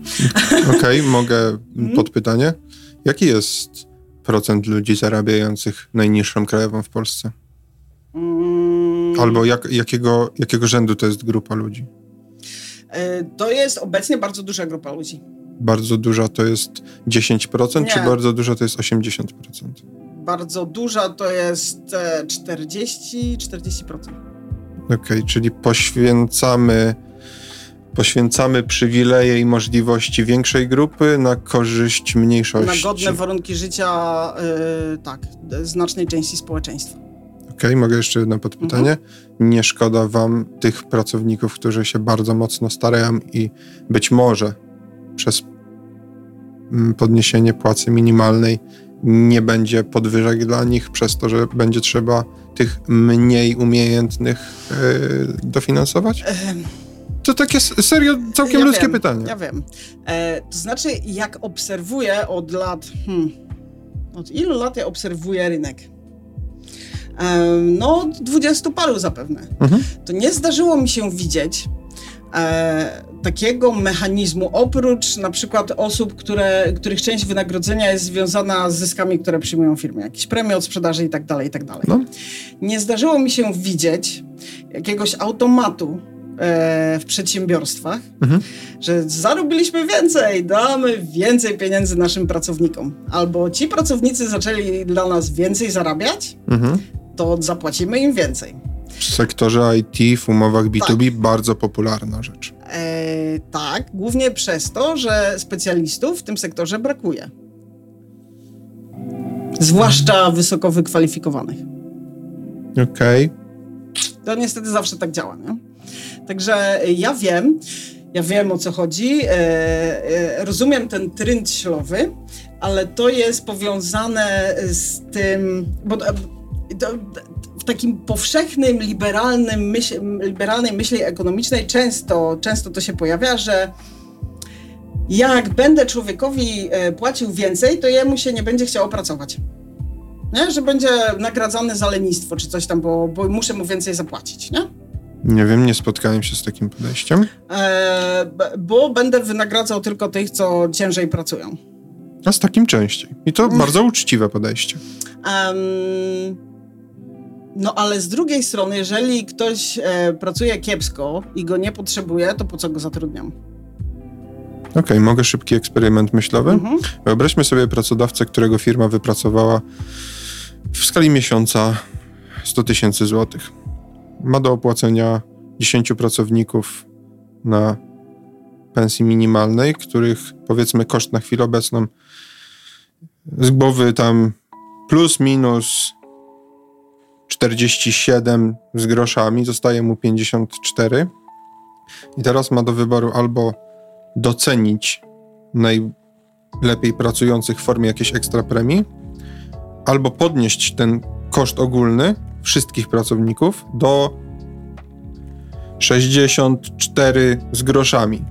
Okej, okay, mogę mhm. podpytanie. Jaki jest procent ludzi zarabiających najniższą krajową w Polsce? Mm, Albo jak, jakiego, jakiego rzędu to jest grupa ludzi? E, to jest obecnie bardzo duża grupa ludzi. Bardzo duża to jest 10%, Nie. czy bardzo duża to jest 80%? Bardzo duża to jest e, 40-40%. Okej, czyli poświęcamy, poświęcamy przywileje i możliwości większej grupy na korzyść mniejszości. Na godne warunki życia, e, tak, znacznej części społeczeństwa. Okej, mogę jeszcze jedno podpytanie. Mhm. Nie szkoda wam tych pracowników, którzy się bardzo mocno starają i być może przez mm, podniesienie płacy minimalnej nie będzie podwyżek dla nich, przez to, że będzie trzeba tych mniej umiejętnych yy, dofinansować? Ehm, To takie serio, całkiem Ja ludzkie wiem, pytanie. Ja wiem. E, to znaczy, jak obserwuję od lat. Hmm, od ilu lat ja obserwuję rynek? Em, no, od dwudziestu paru zapewne. Mhm. To nie zdarzyło mi się widzieć e, takiego mechanizmu, oprócz na przykład osób, które, których część wynagrodzenia jest związana z zyskami, które przyjmują firmy, jakieś premie od sprzedaży i tak dalej, i tak dalej. No. Nie zdarzyło mi się widzieć jakiegoś automatu e, w przedsiębiorstwach, Mhm. że zarobiliśmy więcej, damy więcej pieniędzy naszym pracownikom. Albo ci pracownicy zaczęli dla nas więcej zarabiać, Mhm. to zapłacimy im więcej. W sektorze IT, w umowach Tak. B2B bardzo popularna rzecz. E, tak, głównie przez to, że specjalistów w tym sektorze brakuje. Zwłaszcza wysoko wykwalifikowanych. Okej. To niestety zawsze tak działa, nie? Także ja wiem, ja wiem o co chodzi, e, e, rozumiem ten trend ślowy, ale to jest powiązane z tym, bo e, w takim powszechnym, liberalnym myśl, liberalnej myśli ekonomicznej często, często to się pojawia, że jak będę człowiekowi płacił więcej, to jemu się nie będzie chciało pracować. Nie? Że będzie nagradzany za lenistwo czy coś tam, bo, bo muszę mu więcej zapłacić, nie? Nie wiem, nie spotkałem się z takim podejściem. E, bo będę wynagradzał tylko tych, co ciężej pracują. A z takim częściej. I to Mm. bardzo uczciwe podejście. Em, no ale z drugiej strony, jeżeli ktoś e, pracuje kiepsko i go nie potrzebuje, to po co go zatrudniam? Okej, mogę szybki eksperyment myślowy? Mhm. Wyobraźmy sobie pracodawcę, którego firma wypracowała w skali miesiąca 100 tysięcy złotych. Ma do opłacenia 10 pracowników na pensji minimalnej, których powiedzmy koszt na chwilę obecną z głowy tam plus minus 47 z groszami, zostaje mu 54. I teraz ma do wyboru albo docenić najlepiej pracujących w formie jakiejś ekstra premii, albo podnieść ten koszt ogólny wszystkich pracowników do 64 z groszami.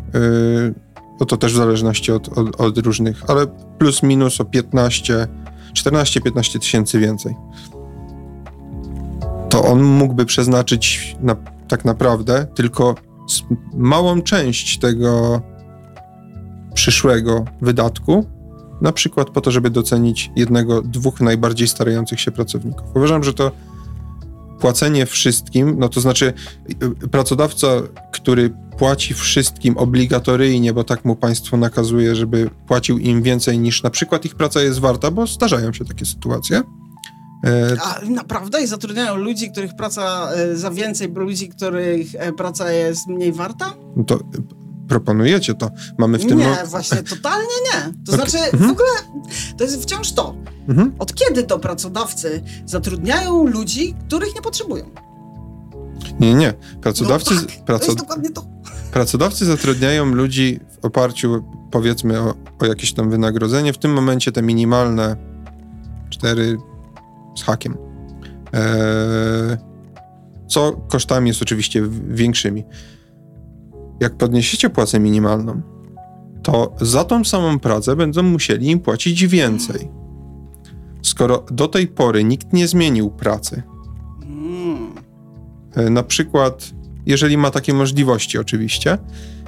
Yy, to też w zależności od, od, od różnych, ale plus minus o 15, 14-15 tysięcy więcej. To on mógłby przeznaczyć na, tak naprawdę tylko małą część tego przyszłego wydatku, na przykład po to, żeby docenić jednego, dwóch najbardziej starających się pracowników. Uważam, że to płacenie wszystkim, no to znaczy y, pracodawca, który płaci wszystkim obligatoryjnie, bo tak mu państwo nakazuje, żeby płacił im więcej niż na przykład ich praca jest warta, bo zdarzają się takie sytuacje. E, A naprawdę? I zatrudniają ludzi, których praca e, za więcej, bo ludzi, których e, praca jest mniej warta? no to proponujecie to. Mamy w tym... nie, właśnie totalnie nie. To Okej. znaczy, w Mhm. ogóle to jest wciąż to. Mhm. Od kiedy to pracodawcy zatrudniają ludzi, których nie potrzebują? Nie, nie. Pracodawcy, no tak, to praco, jest dokładnie to. Pracodawcy zatrudniają ludzi w oparciu, powiedzmy, o, o jakieś tam wynagrodzenie. W tym momencie te minimalne 4 z hakiem. Eee, co kosztami jest oczywiście w- większymi. Jak podniesiecie płacę minimalną, to za tą samą pracę będą musieli im płacić więcej. Skoro do tej pory nikt nie zmienił pracy. E, Na przykład, jeżeli ma takie możliwości, oczywiście,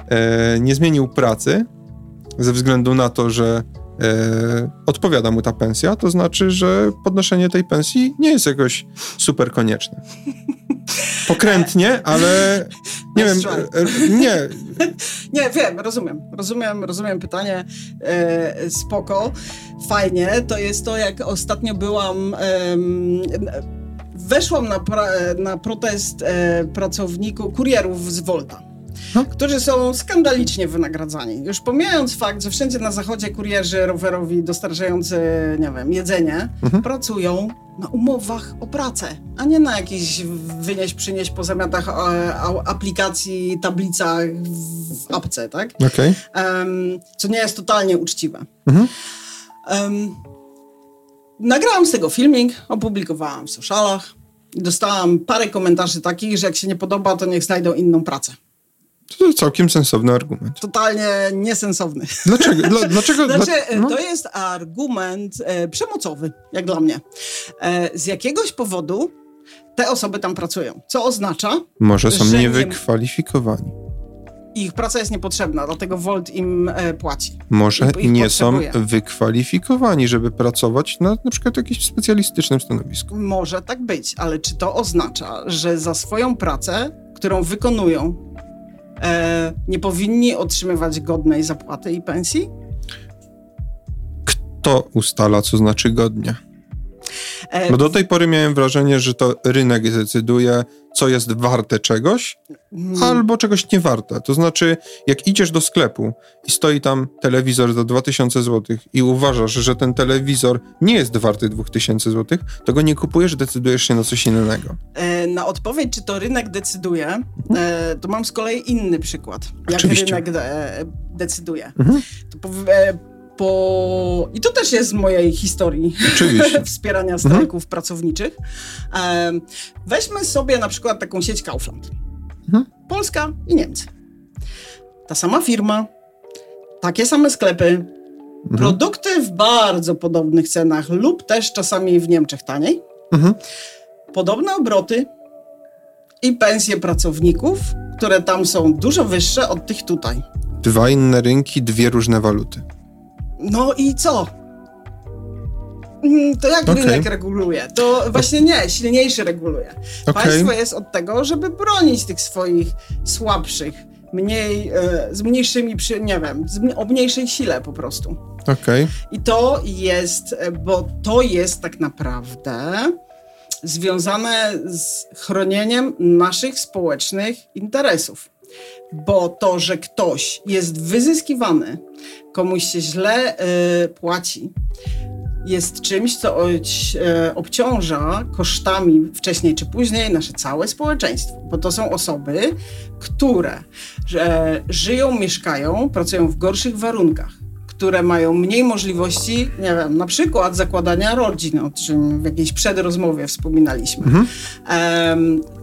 e, nie zmienił pracy ze względu na to, że e, odpowiada mu ta pensja, to znaczy, że podnoszenie tej pensji nie jest jakoś super konieczne. Pokrętnie, ale nie wiem, nie. nie, wiem, rozumiem, rozumiem, rozumiem pytanie, e, spoko, fajnie, to jest to, jak ostatnio byłam, e, weszłam na, pra, na protest e, pracowników, kurierów z Volta no. którzy są skandalicznie wynagradzani. Już pomijając fakt, że wszędzie na zachodzie kurierzy rowerowi dostarczający, nie wiem, jedzenie, mhm. pracują na umowach o pracę, a nie na jakichś wynieść, przynieść po zamiatach e, aplikacji, tablicach w apce, tak? Okay. Um, co nie jest totalnie uczciwe. Mhm. Um, nagrałam z tego filmik, opublikowałam w socialach. Dostałam parę komentarzy takich, że jak się nie podoba, to niech znajdą inną pracę. To jest całkiem sensowny argument. Totalnie niesensowny. Dlaczego? Dla, dlaczego? Znaczy, dla, no? To jest argument e, przemocowy, jak dla mnie. E, z jakiegoś powodu te osoby tam pracują, co oznacza, Może są niewykwalifikowani. Ich praca jest niepotrzebna, dlatego Volt im e, płaci. Może nie potrzebuje. są wykwalifikowani, żeby pracować na na przykład jakimś specjalistycznym stanowisku. Może tak być, ale czy to oznacza, że za swoją pracę, którą wykonują, e, nie powinni otrzymywać godnej zapłaty i pensji? Kto ustala, co znaczy godnie? E, Bo do tej pory miałem wrażenie, że to rynek decyduje, co jest warte czegoś, hmm. albo czegoś nie warte. To znaczy, jak idziesz do sklepu i stoi tam telewizor za 2000 zł i uważasz, że ten telewizor nie jest warty 2000 zł, to go nie kupujesz, decydujesz się na coś innego. E, na odpowiedź, czy to rynek decyduje, e, to mam z kolei inny przykład. Jak Oczywiście. rynek de decyduje. Mhm. To po... I to też jest z mojej historii wspierania strajków mhm. pracowniczych. weźmy sobie na przykład taką sieć Kaufland. Mhm. Polska i Niemcy. Ta sama firma, takie same sklepy, mhm. produkty w bardzo podobnych cenach lub też czasami w Niemczech taniej. Mhm. Podobne obroty i pensje pracowników, które tam są dużo wyższe od tych tutaj. Dwa inne rynki, dwie różne waluty. No i co? Mm, to jak okay. rynek reguluje? To właśnie nie, silniejszy reguluje. Okay. Państwo jest od tego, żeby bronić tych swoich słabszych, mniej, e, z mniejszymi, przy, nie wiem, z, o mniejszej sile po prostu. Okay. I to jest, bo to jest tak naprawdę związane z chronieniem naszych społecznych interesów bo to, że ktoś jest wyzyskiwany, komuś się źle y, płaci, jest czymś, co y, obciąża kosztami wcześniej czy później nasze całe społeczeństwo, bo to są osoby, które żyją, mieszkają, pracują w gorszych warunkach które mają mniej możliwości, nie wiem, na przykład zakładania rodzin, o czym w jakiejś przedrozmowie wspominaliśmy. Mhm.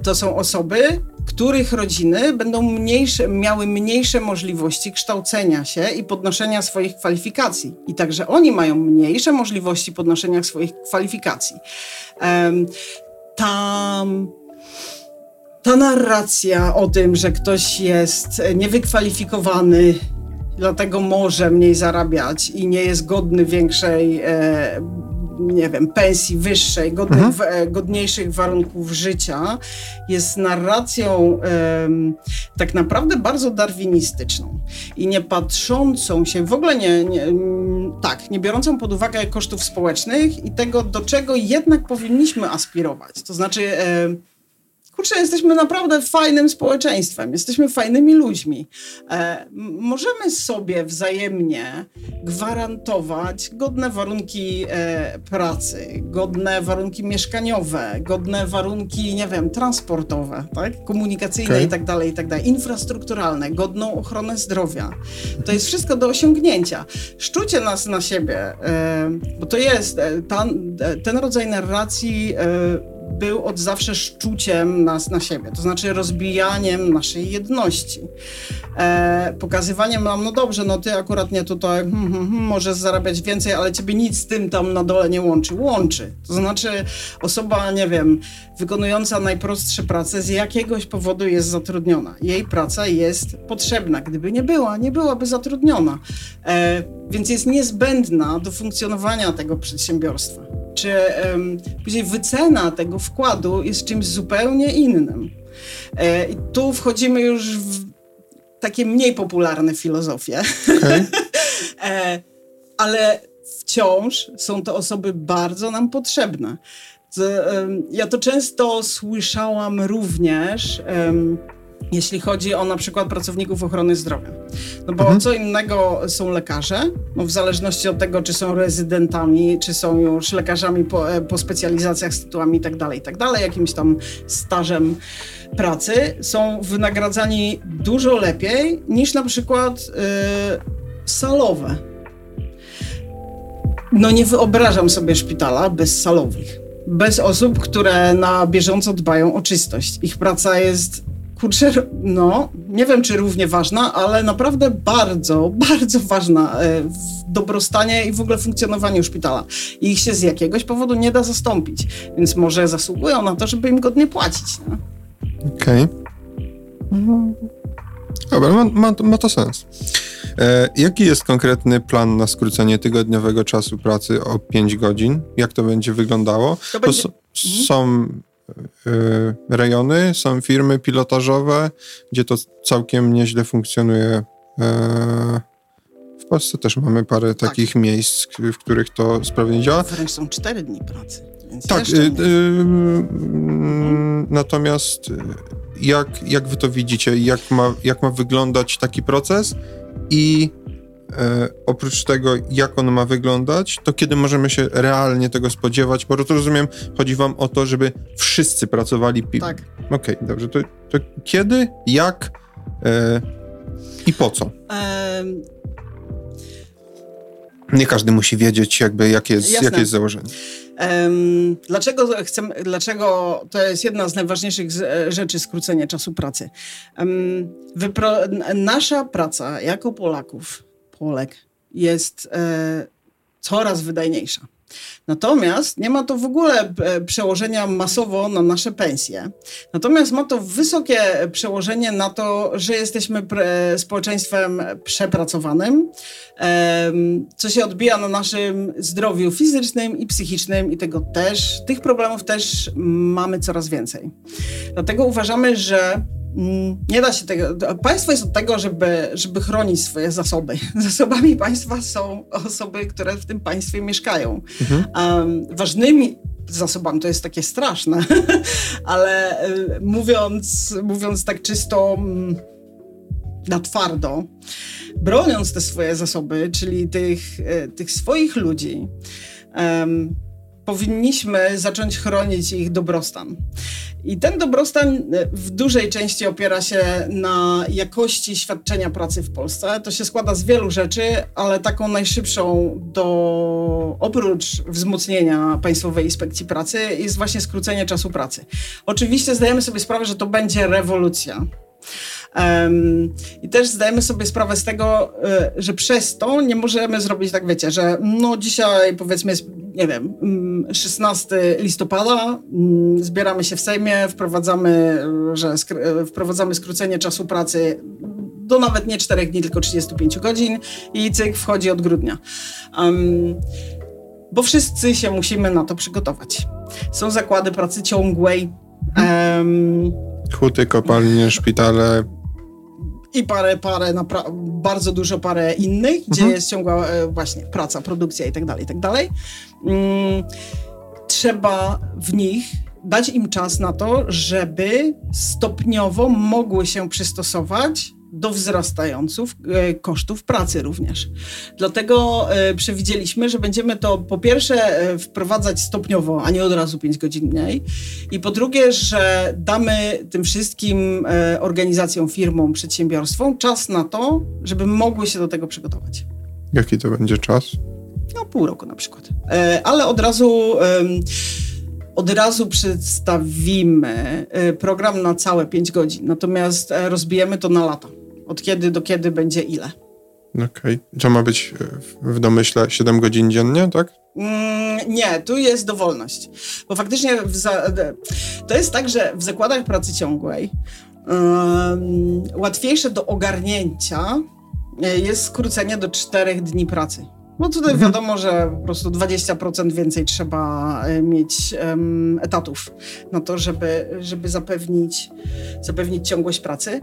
To są osoby, których rodziny będą mniejsze, miały mniejsze możliwości kształcenia się i podnoszenia swoich kwalifikacji. I także oni mają mniejsze możliwości podnoszenia swoich kwalifikacji. Tam ta narracja o tym, że ktoś jest niewykwalifikowany, dlatego może mniej zarabiać i nie jest godny większej e, nie wiem, pensji wyższej, godnych, mhm. godniejszych warunków życia, jest narracją tak naprawdę bardzo darwinistyczną i nie patrzącą się, w ogóle nie, nie, tak, nie biorącą pod uwagę kosztów społecznych i tego, do czego jednak powinniśmy aspirować. To znaczy kurczę, jesteśmy naprawdę fajnym społeczeństwem, jesteśmy fajnymi ludźmi. E, możemy sobie wzajemnie gwarantować godne warunki e, pracy, godne warunki mieszkaniowe, godne warunki, nie wiem, transportowe, tak? komunikacyjne okay. i tak dalej, i tak dalej, infrastrukturalne, godną ochronę zdrowia. To jest wszystko do osiągnięcia. Szczucie nas na siebie, e, bo to jest e, ten, e, ten rodzaj narracji e, był od zawsze szczuciem nas na siebie, to znaczy rozbijaniem naszej jedności. E, pokazywaniem nam, no dobrze, no ty akurat nie tutaj, hmm, hmm, hmm, możesz zarabiać więcej, ale ciebie nic z tym tam na dole nie łączy. Łączy. To znaczy osoba, nie wiem, wykonująca najprostsze prace z jakiegoś powodu jest zatrudniona. Jej praca jest potrzebna. Gdyby nie była, nie byłaby zatrudniona. E, więc jest niezbędna do funkcjonowania tego przedsiębiorstwa. Czy um, później wycena tego wkładu jest czymś zupełnie innym. E, I tu wchodzimy już w takie mniej popularne filozofie. Okay. e, ale wciąż są to osoby bardzo nam potrzebne. Ja to często słyszałam również, jeśli chodzi o na przykład pracowników ochrony zdrowia. No bo mhm. co innego są lekarze, no w zależności od tego, czy są rezydentami, czy są już lekarzami po, e, po specjalizacjach z tytułami itd., tak itd., tak jakimś tam stażem pracy, są wynagradzani dużo lepiej niż na przykład yy, salowe. No nie wyobrażam sobie szpitala bez salowych bez osób, które na bieżąco dbają o czystość. Ich praca jest kurczę, no, nie wiem czy równie ważna, ale naprawdę bardzo, bardzo ważna e, w dobrostanie i w ogóle funkcjonowaniu szpitala. I ich się z jakiegoś powodu nie da zastąpić, więc może zasługują na to, żeby im godnie płacić. Okej. Okay. Dobra, ma, ma, ma to sens. E, jaki jest konkretny plan na skrócenie tygodniowego czasu pracy o 5 godzin? Jak to będzie wyglądało? To będzie... To są e, rejony, są firmy pilotażowe, gdzie to całkiem nieźle funkcjonuje. E, w Polsce też mamy parę tak. takich miejsc, w których to sprawnie działa. Wręcz są 4 dni pracy. tak, y, y, y, natomiast jak, jak wy to widzicie? Jak ma, jak ma wyglądać taki proces? I e, oprócz tego, jak on ma wyglądać, to kiedy możemy się realnie tego spodziewać? Bo to rozumiem, chodzi wam o to, żeby wszyscy pracowali. Pi- tak. Okej, okay, dobrze. To, to, kiedy, jak e, i po co? Um... Nie każdy musi wiedzieć, jakby, jakie jest, jakie jest założenie. Um, dlaczego, chcemy, dlaczego to jest jedna z najważniejszych z, rzeczy skrócenie czasu pracy? Um, wypro, nasza praca jako Polaków, Polek, jest e, coraz wydajniejsza. Natomiast nie ma to w ogóle e, przełożenia masowo na nasze pensje. Natomiast ma to wysokie przełożenie na to, że jesteśmy społeczeństwem przepracowanym, co się odbija na naszym zdrowiu fizycznym i psychicznym i tego też, tych problemów też mamy coraz więcej. Dlatego uważamy, że nie da się tego. Państwo jest od tego, żeby, żeby chronić swoje zasoby. Zasobami państwa są osoby, które w tym państwie mieszkają. Mhm. Um, ważnymi zasobami to jest takie straszne, ale y, mówiąc, mówiąc tak czysto mm, na twardo, broniąc te swoje zasoby, czyli tych, y, tych swoich ludzi, um, powinniśmy zacząć chronić ich dobrostan. I ten dobrostan e, w dużej części opiera się na jakości świadczenia pracy w Polsce. To się składa z wielu rzeczy, ale taką najszybszą do oprócz wzmocnienia Państwowej Inspekcji Pracy jest właśnie skrócenie czasu pracy. Oczywiście zdajemy sobie sprawę, że to będzie rewolucja. I też zdajemy sobie sprawę z tego, y, że przez to nie możemy zrobić tak, wiecie, że no dzisiaj powiedzmy jest, nie wiem, 16 mm, listopada, mm, zbieramy się w Sejmie, wprowadzamy, że skr- wprowadzamy skrócenie czasu pracy do nawet nie 4 dni, tylko 35 godzin i cyk wchodzi od grudnia. Um, bo wszyscy się musimy na to przygotować. Są zakłady pracy ciągłej. Um, Huty, kopalnie, szpitale, i parę, parę, bardzo dużo parę innych, gdzie mhm. jest ciągła e, właśnie praca, produkcja i tak dalej, i tak dalej. Mm, trzeba w nich dać im czas na to, żeby stopniowo mogły się przystosować do wzrastających e, kosztów pracy również. Dlatego e, przewidzieliśmy, że będziemy to po pierwsze e, wprowadzać stopniowo, a nie od razu 5 godzin mniej. I po drugie, że damy tym wszystkim organizacjom, firmom, przedsiębiorstwom czas na to, żeby mogły się do tego przygotować. Jaki to będzie czas? No pół roku na przykład. Ale od razu od razu przedstawimy program na całe 5 godzin, natomiast rozbijemy to na lata od kiedy do kiedy będzie ile. Okej. Okay. To ma być e, w domyśle 7 godzin dziennie, tak? Mm, nie, tu jest dowolność. Bo faktycznie to jest tak, że w zakładach pracy ciągłej um, łatwiejsze do ogarnięcia e, jest skrócenie do 4 dni pracy. No tutaj mhm. wiadomo, że po prostu 20% więcej trzeba e, mieć um, etatów na to, żeby, żeby zapewnić, zapewnić ciągłość pracy.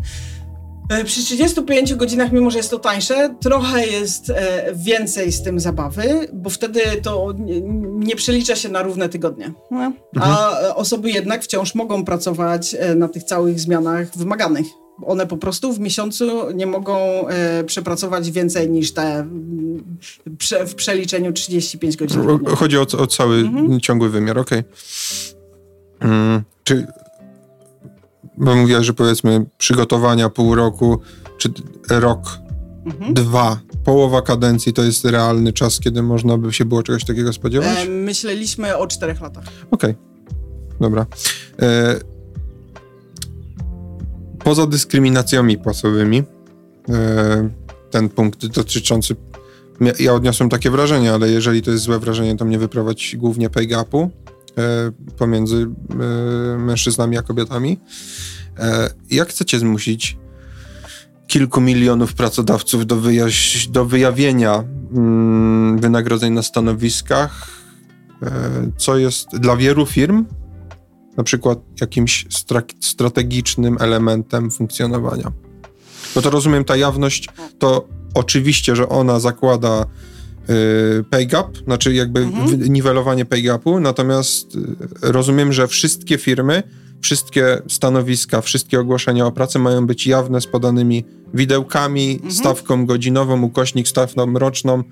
E, przy 35 godzinach, mimo że jest to tańsze, trochę jest e, więcej z tym zabawy, bo wtedy to nie, przelicza się na równe tygodnie. No? A mhm. osoby jednak wciąż mogą pracować na tych całych zmianach wymaganych one po prostu w miesiącu nie mogą e, przepracować więcej niż te w przeliczeniu 35 godzin. Chodzi o, o cały mhm. ciągły wymiar, okej. Okay. Hmm, czy bo mówiłaś, że powiedzmy przygotowania pół roku, czy rok, mhm. dwa, połowa kadencji to jest realny czas, kiedy można by się było czegoś takiego spodziewać? E, myśleliśmy o czterech latach. Okej, okay. dobra. E, poza dyskryminacjami płacowymi, e, ten punkt dotyczący. Ja odniosłem takie wrażenie, ale jeżeli to jest złe wrażenie, to mnie wyprowadzi głównie pay gapu pomiędzy e, mężczyznami a kobietami. Jak chcecie zmusić kilku milionów pracodawców do, do wyjawienia mm, wynagrodzeń na stanowiskach, co jest dla wielu firm na przykład jakimś stra strategicznym elementem funkcjonowania. No to rozumiem, ta jawność to oczywiście, że ona zakłada pay gap, znaczy jakby mhm. niwelowanie pay gapu, natomiast y, rozumiem, że wszystkie firmy, wszystkie stanowiska, wszystkie ogłoszenia o pracę mają być jawne z podanymi widełkami, mhm. stawką godzinową, ukośnik stawką roczną.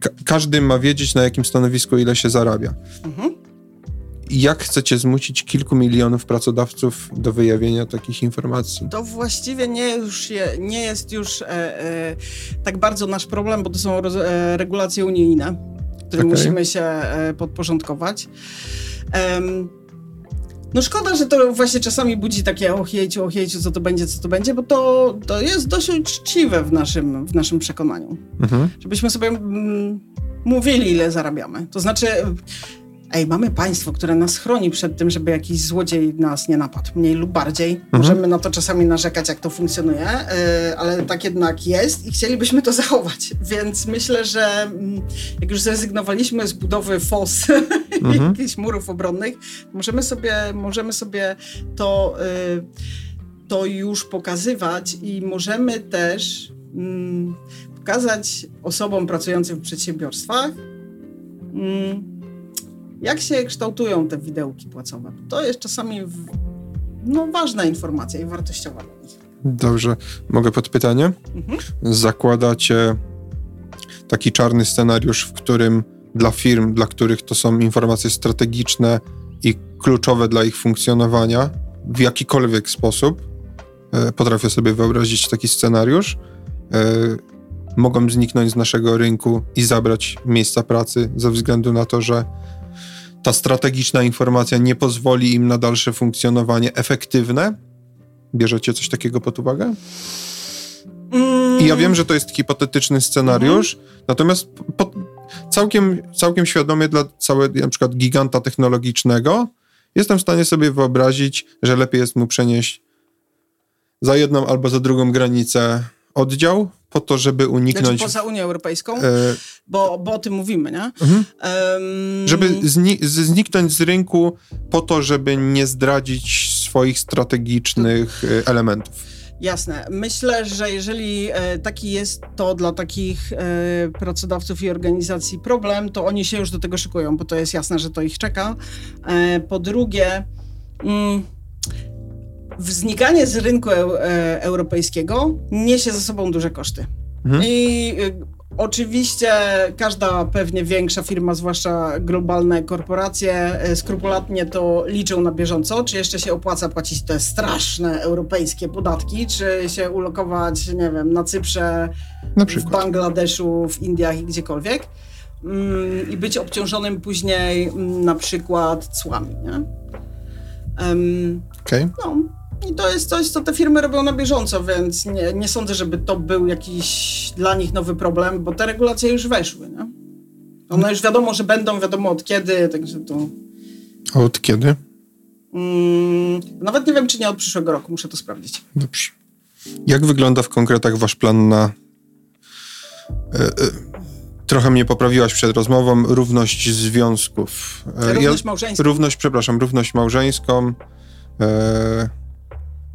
Ka każdy ma wiedzieć, na jakim stanowisku ile się zarabia. Mhm jak chcecie zmusić kilku milionów pracodawców do wyjawienia takich informacji? To właściwie nie, już je, nie jest już e, e, tak bardzo nasz problem, bo to są roz, e, regulacje unijne, które okay. musimy się e, podporządkować. No szkoda, że to właśnie czasami budzi takie ochiejciu, ochiejciu, co to będzie, co to będzie, bo to, to jest dość uczciwe w naszym, w naszym przekonaniu. Mhm. Żebyśmy sobie mm, mówili, ile zarabiamy. To znaczy ej, mamy państwo, które nas chroni przed tym, żeby jakiś złodziej nas nie napadł, mniej lub bardziej. Mhm. Możemy na to czasami narzekać, jak to funkcjonuje, yy, ale tak jednak jest i chcielibyśmy to zachować. Więc myślę, że mm, jak już zrezygnowaliśmy z budowy fos mhm. jakichś murów obronnych, możemy sobie, możemy sobie to, yy, to już pokazywać i możemy też yy, pokazać osobom pracującym w przedsiębiorstwach, mm, jak się kształtują te widełki płacowe? To jest czasami no, ważna informacja i wartościowa dla nich. Dobrze. Mogę podpytanie? Mhm. Zakładacie taki czarny scenariusz, w którym dla firm, dla których to są informacje strategiczne i kluczowe dla ich funkcjonowania, w jakikolwiek sposób, e, potrafię sobie wyobrazić taki scenariusz, e, mogą zniknąć z naszego rynku i zabrać miejsca pracy ze względu na to, że ta strategiczna informacja nie pozwoli im na dalsze funkcjonowanie efektywne? Bierzecie coś takiego pod uwagę? I ja wiem, że to jest hipotetyczny scenariusz, mhm. natomiast po, całkiem, całkiem świadomie dla całego na przykład giganta technologicznego jestem w stanie sobie wyobrazić, że lepiej jest mu przenieść za jedną albo za drugą granicę oddział, po to, żeby uniknąć... Znaczy poza Unią Europejską? E... Bo, bo o tym mówimy, nie? Mhm. Um... Żeby zni zniknąć z rynku po to, żeby nie zdradzić swoich strategicznych. E, elementów. Jasne. Myślę, że jeżeli e, taki jest to dla takich e, pracodawców i organizacji problem, to oni się już do tego szykują, bo to jest jasne, że to ich czeka. Po drugie... Mm, znikanie z rynku e, europejskiego niesie ze sobą duże koszty. Mhm. I e, Oczywiście każda pewnie większa firma, zwłaszcza globalne korporacje, e, skrupulatnie to liczą na bieżąco, czy jeszcze się opłaca płacić te straszne europejskie podatki, czy się ulokować, nie wiem, na Cyprze, na w Bangladeszu, w Indiach i gdziekolwiek mm, i być obciążonym później mm, na przykład cłami, nie? Um. Okay. No. I to jest coś, co te firmy robią na bieżąco, więc nie, nie sądzę, żeby to był jakiś dla nich nowy problem, bo te regulacje już weszły. Nie? One już wiadomo, że będą, wiadomo od kiedy, także to. A od kiedy? Mm, nawet nie wiem, czy nie od przyszłego roku, muszę to sprawdzić. Dobrze. Jak wygląda w konkretach wasz plan na. E, e, trochę mnie poprawiłaś przed rozmową, równość związków. E, równość małżeńską. Równość, przepraszam, równość małżeńską. E,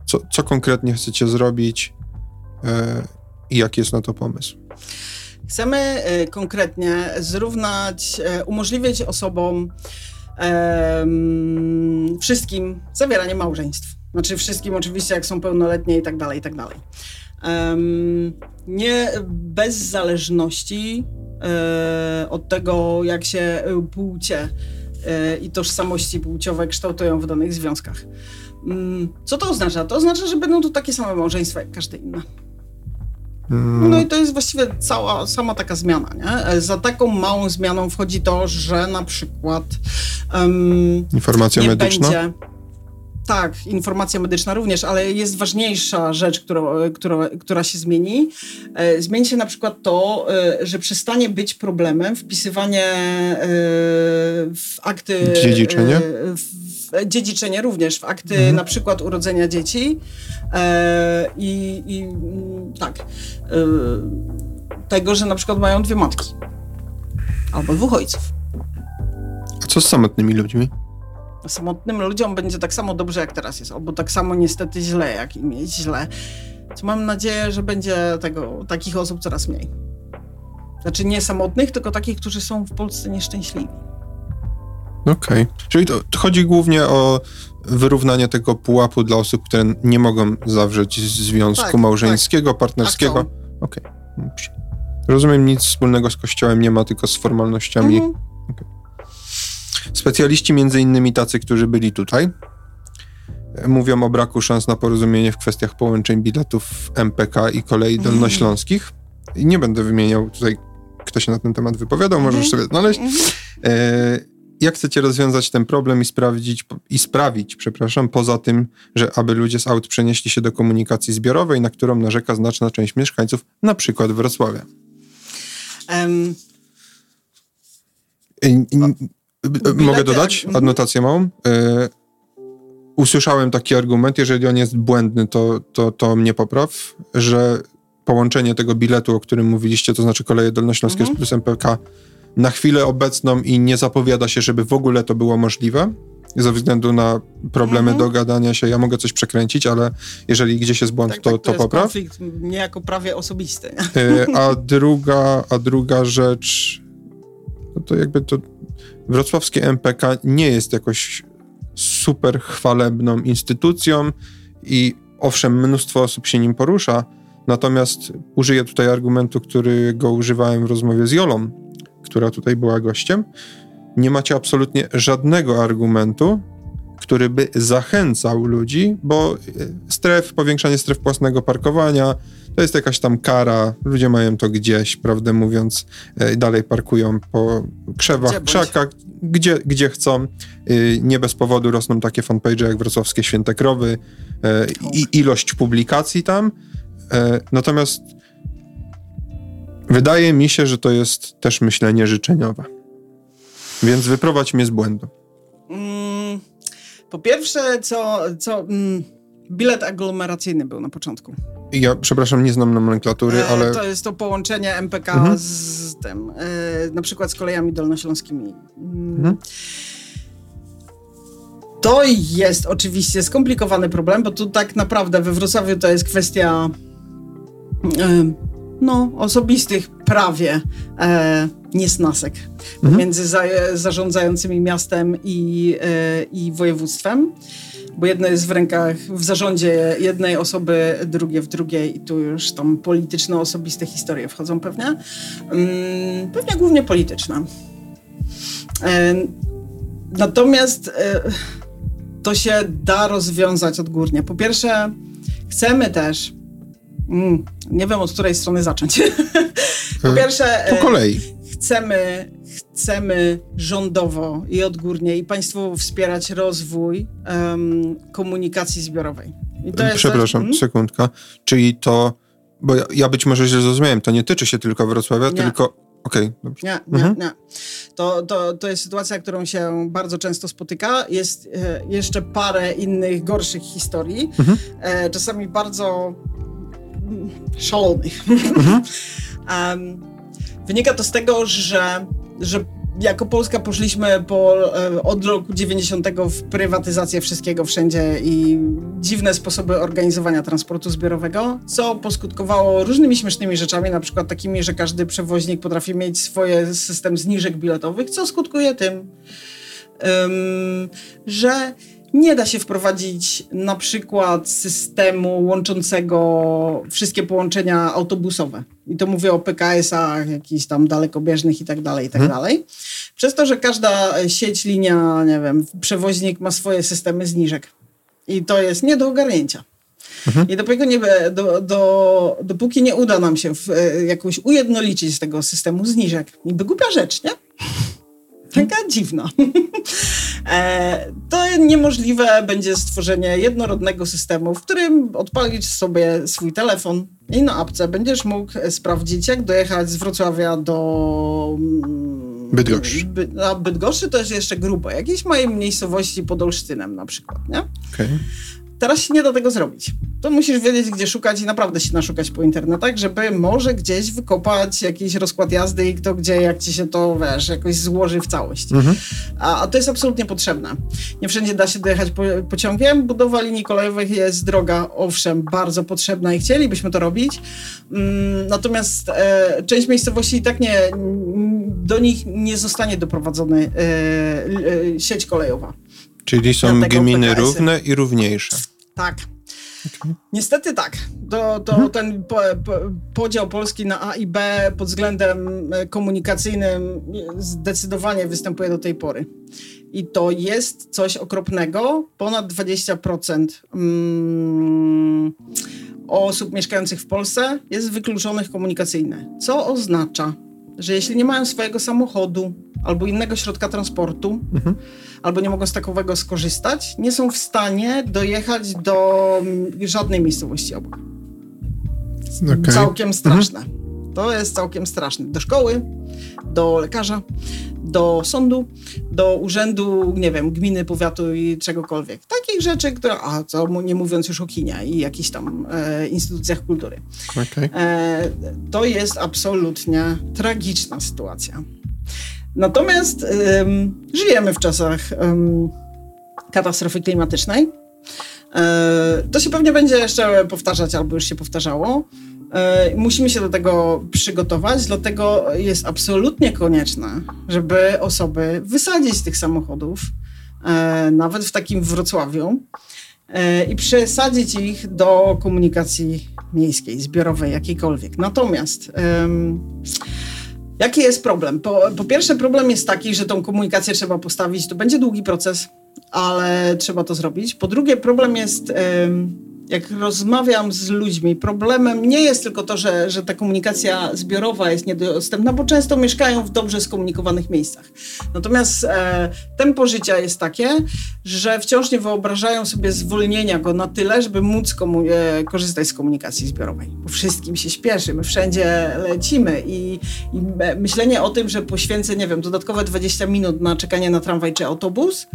co, co konkretnie chcecie zrobić i jaki jest na to pomysł? Chcemy konkretnie zrównać, umożliwić osobom wszystkim zawieranie małżeństw. Znaczy wszystkim oczywiście, jak są pełnoletnie i tak dalej, i tak dalej. nie bez zależności e, od tego, jak się płcie e, i tożsamości płciowe kształtują w danych związkach. Mm, co to oznacza? To oznacza, że będą to takie same małżeństwa jak każde inne. Mm. No i to jest właściwie cała, sama taka zmiana, nie? Za taką małą zmianą wchodzi to, że na przykład um, informacja medyczna. Będzie, tak, informacja medyczna również, ale jest ważniejsza rzecz, która, która, która się zmieni. E, zmieni się na przykład to, e, że przestanie być problemem wpisywanie e, w akty. Dziedziczenie? W, dziedziczenie również, w akty mhm. na przykład urodzenia dzieci. I, i tak. tego, że na przykład mają dwie matki. Albo dwóch ojców. A co z samotnymi ludźmi? samotnym ludziom będzie tak samo dobrze, jak teraz jest, albo tak samo niestety źle, jak im jest źle. Co mam nadzieję, że będzie tego, takich osób coraz mniej. Znaczy nie samotnych, tylko takich, którzy są w Polsce nieszczęśliwi. Okej. Okay. Czyli to, to, chodzi głównie o wyrównanie tego pułapu dla osób, które nie mogą zawrzeć związku tak, małżeńskiego, tak. partnerskiego. Okej. Okay. Rozumiem, nic wspólnego z kościołem nie ma, tylko z formalnościami. Mhm. Okay. Specjaliści, między innymi tacy, którzy byli tutaj, mówią o braku szans na porozumienie w kwestiach połączeń biletów MPK i kolei mhm. dolnośląskich. I nie będę wymieniał tutaj, kto się na ten temat wypowiadał, możesz mhm. sobie znaleźć. Mhm. E, jak chcecie rozwiązać ten problem i sprawdzić, i sprawić, przepraszam, poza tym, że aby ludzie z aut przenieśli się do komunikacji zbiorowej, na którą narzeka znaczna część mieszkańców, na przykład Wrocławia? Um. Mogę dodać mhm. adnotację małą? Usłyszałem taki argument, jeżeli on jest błędny, to, to, to mnie popraw, że połączenie tego biletu, o którym mówiliście, to znaczy koleje dolnośląskie mhm. plus MPK, na chwilę obecną i nie zapowiada się, żeby w ogóle to było możliwe, ze względu na problemy mhm. dogadania się. Ja mogę coś przekręcić, ale jeżeli gdzieś jest błąd, tak, to, tak, to, to popraw. konflikt niejako prawie osobisty. Y, a druga, a druga rzecz, no to jakby to wrocławskie MPK nie jest jakoś super chwalebną instytucją i owszem, mnóstwo osób się nim porusza, natomiast użyję tutaj argumentu, którego używałem w rozmowie z Jolą, która tutaj była gościem. Nie macie absolutnie żadnego argumentu, który by zachęcał ludzi, bo e, stref, powiększanie stref własnego parkowania, to jest jakaś tam kara, ludzie mają to gdzieś, prawdę mówiąc, e, dalej parkują po krzewach, gdzie krzakach, gdzie, gdzie chcą. E, nie bez powodu rosną takie fanpage jak Wrocławskie Święte Krowy i ilość publikacji tam. Natomiast wydaje mi się, że to jest też myślenie życzeniowe. Więc wyprowadź mnie z błędu. Mm, po pierwsze, co, co mm, bilet aglomeracyjny był na początku. Ja, przepraszam, nie znam nomenklatury, e, ale... To jest to połączenie MPK mhm. z tym, e, na przykład z kolejami dolnośląskimi. Mm. Mhm. To jest oczywiście skomplikowany problem, bo tu tak naprawdę we Wrocławiu to jest kwestia e, no, osobistych prawie e, niesnasek mhm. między za, zarządzającymi miastem i, e, i województwem. Bo jedno jest w rękach, w zarządzie jednej osoby, drugie w drugiej i tu już tam polityczne, osobiste historie wchodzą pewnie. Mm, pewnie głównie polityczne. E, natomiast e, to się da rozwiązać odgórnie. Po pierwsze, chcemy też Mm, nie wiem od której strony zacząć. po pierwsze. Po kolei. Chcemy, chcemy rządowo i odgórnie i państwowo wspierać rozwój um, komunikacji zbiorowej. Przepraszam, tak, sekundka. Czyli to, bo ja, ja, być może źle zrozumiałem, to nie tyczy się tylko Wrocławia, nie. tylko Okej, okay, Nie, nie, mhm. nie. To, to, to jest sytuacja, którą się bardzo często spotyka. Jest e, jeszcze parę innych gorszych historii. Mhm. E, czasami bardzo szalonych. Mhm. um, Wynika to z tego, że, że jako Polska poszliśmy po, e, od roku 90 w prywatyzację wszystkiego wszędzie i dziwne sposoby organizowania transportu zbiorowego, co poskutkowało różnymi śmiesznymi rzeczami, na przykład takimi, że każdy przewoźnik potrafi mieć swoje system zniżek biletowych, co skutkuje tym, um, że nie da się wprowadzić na przykład systemu łączącego wszystkie połączenia autobusowe. I to mówię o PKS-ach, jakichś tam dalekobieżnych i tak dalej, i tak hmm. dalej. Przez to, że każda sieć, linia, nie wiem, przewoźnik ma swoje systemy zniżek. I to jest nie do ogarnięcia. Mhm. I dopóki nie, do, do, dopóki nie uda nam się w, e, jakoś ujednolicić z tego systemu zniżek, niby głupia rzecz, nie? Taka dziwna. e, to niemożliwe będzie stworzenie jednorodnego systemu, w którym odpalić sobie swój telefon i na apce będziesz mógł sprawdzić, jak dojechać z Wrocławia do mm, Bydgoszczy. By, a Bydgoszczy to jest jeszcze grubo. Jakiejś mojej miejscowości pod Olsztynem na przykład, nie? Okay. Teraz się nie da tego zrobić. To musisz wiedzieć, gdzie szukać i naprawdę się naszukać po internetach, żeby może gdzieś wykopać jakiś rozkład jazdy i kto gdzie, jak ci się to, wiesz, jakoś złoży w całość. Mhm. A, a, to jest absolutnie potrzebne. Nie wszędzie da się dojechać po, pociągiem. Budowa linii kolejowych jest droga, owszem, bardzo potrzebna i chcielibyśmy to robić. Mm, natomiast e, część miejscowości i tak nie, do nich nie zostanie doprowadzony e, e, sieć kolejowa. Czyli są gminy równe i równiejsze. Tak. Okay. Niestety tak. To, to mhm. ten po, po, podział Polski na A i B pod względem e, komunikacyjnym zdecydowanie występuje do tej pory. I to jest coś okropnego. Ponad 20% mm, osób mieszkających w Polsce jest wykluczonych komunikacyjnie. Co oznacza, że jeśli nie mają swojego samochodu albo innego środka transportu, mhm. albo nie mogą z takowego skorzystać, nie są w stanie dojechać do żadnej miejscowości obok. Okay. Całkiem straszne. Mhm. To jest całkiem straszne. Do szkoły, do lekarza, do sądu, do urzędu, nie wiem, gminy, powiatu i czegokolwiek. Takich rzeczy, które, a co nie mówiąc już o kinie i jakichś tam e, instytucjach kultury. Okay. E, to jest absolutnie tragiczna sytuacja. Natomiast ym, żyjemy w czasach ym, katastrofy klimatycznej. E, to się pewnie będzie jeszcze powtarzać, albo już się powtarzało. E, musimy się do tego przygotować, dlatego jest absolutnie konieczne, żeby osoby wysadzić z tych samochodów, e, nawet w takim Wrocławiu, i przesadzić ich do komunikacji miejskiej, zbiorowej, jakiejkolwiek. Natomiast Jaki jest problem? Po, po, pierwsze, problem jest taki, że tą komunikację trzeba postawić. To będzie długi proces, ale trzeba to zrobić. Po drugie, problem jest jak rozmawiam z ludźmi, problemem nie jest tylko to, że, że ta komunikacja zbiorowa jest niedostępna, bo często mieszkają w dobrze skomunikowanych miejscach. Natomiast e, tempo życia jest takie, że wciąż nie wyobrażają sobie zwolnienia go na tyle, żeby móc e, korzystać z komunikacji zbiorowej. Bo wszystkim się śpieszy, my wszędzie lecimy i, i myślenie o tym, że poświęcę, nie wiem, dodatkowe 20 minut na czekanie na tramwaj czy autobus,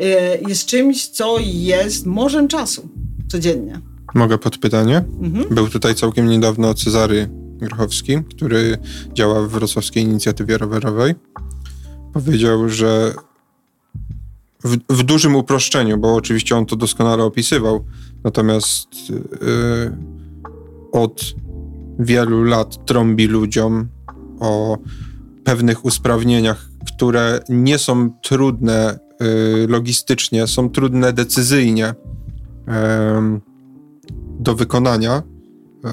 e, jest czymś, co jest morzem czasu codziennie. Mogę podpytanie? Mhm. Był tutaj całkiem niedawno Cezary Grochowski, który działa w Wrocławskiej Inicjatywie Rowerowej. Powiedział, że w, w dużym uproszczeniu, bo oczywiście on to doskonale opisywał, natomiast yy, od wielu lat trąbi ludziom o pewnych usprawnieniach, które nie są trudne yy, logistycznie, są trudne decyzyjnie do wykonania e,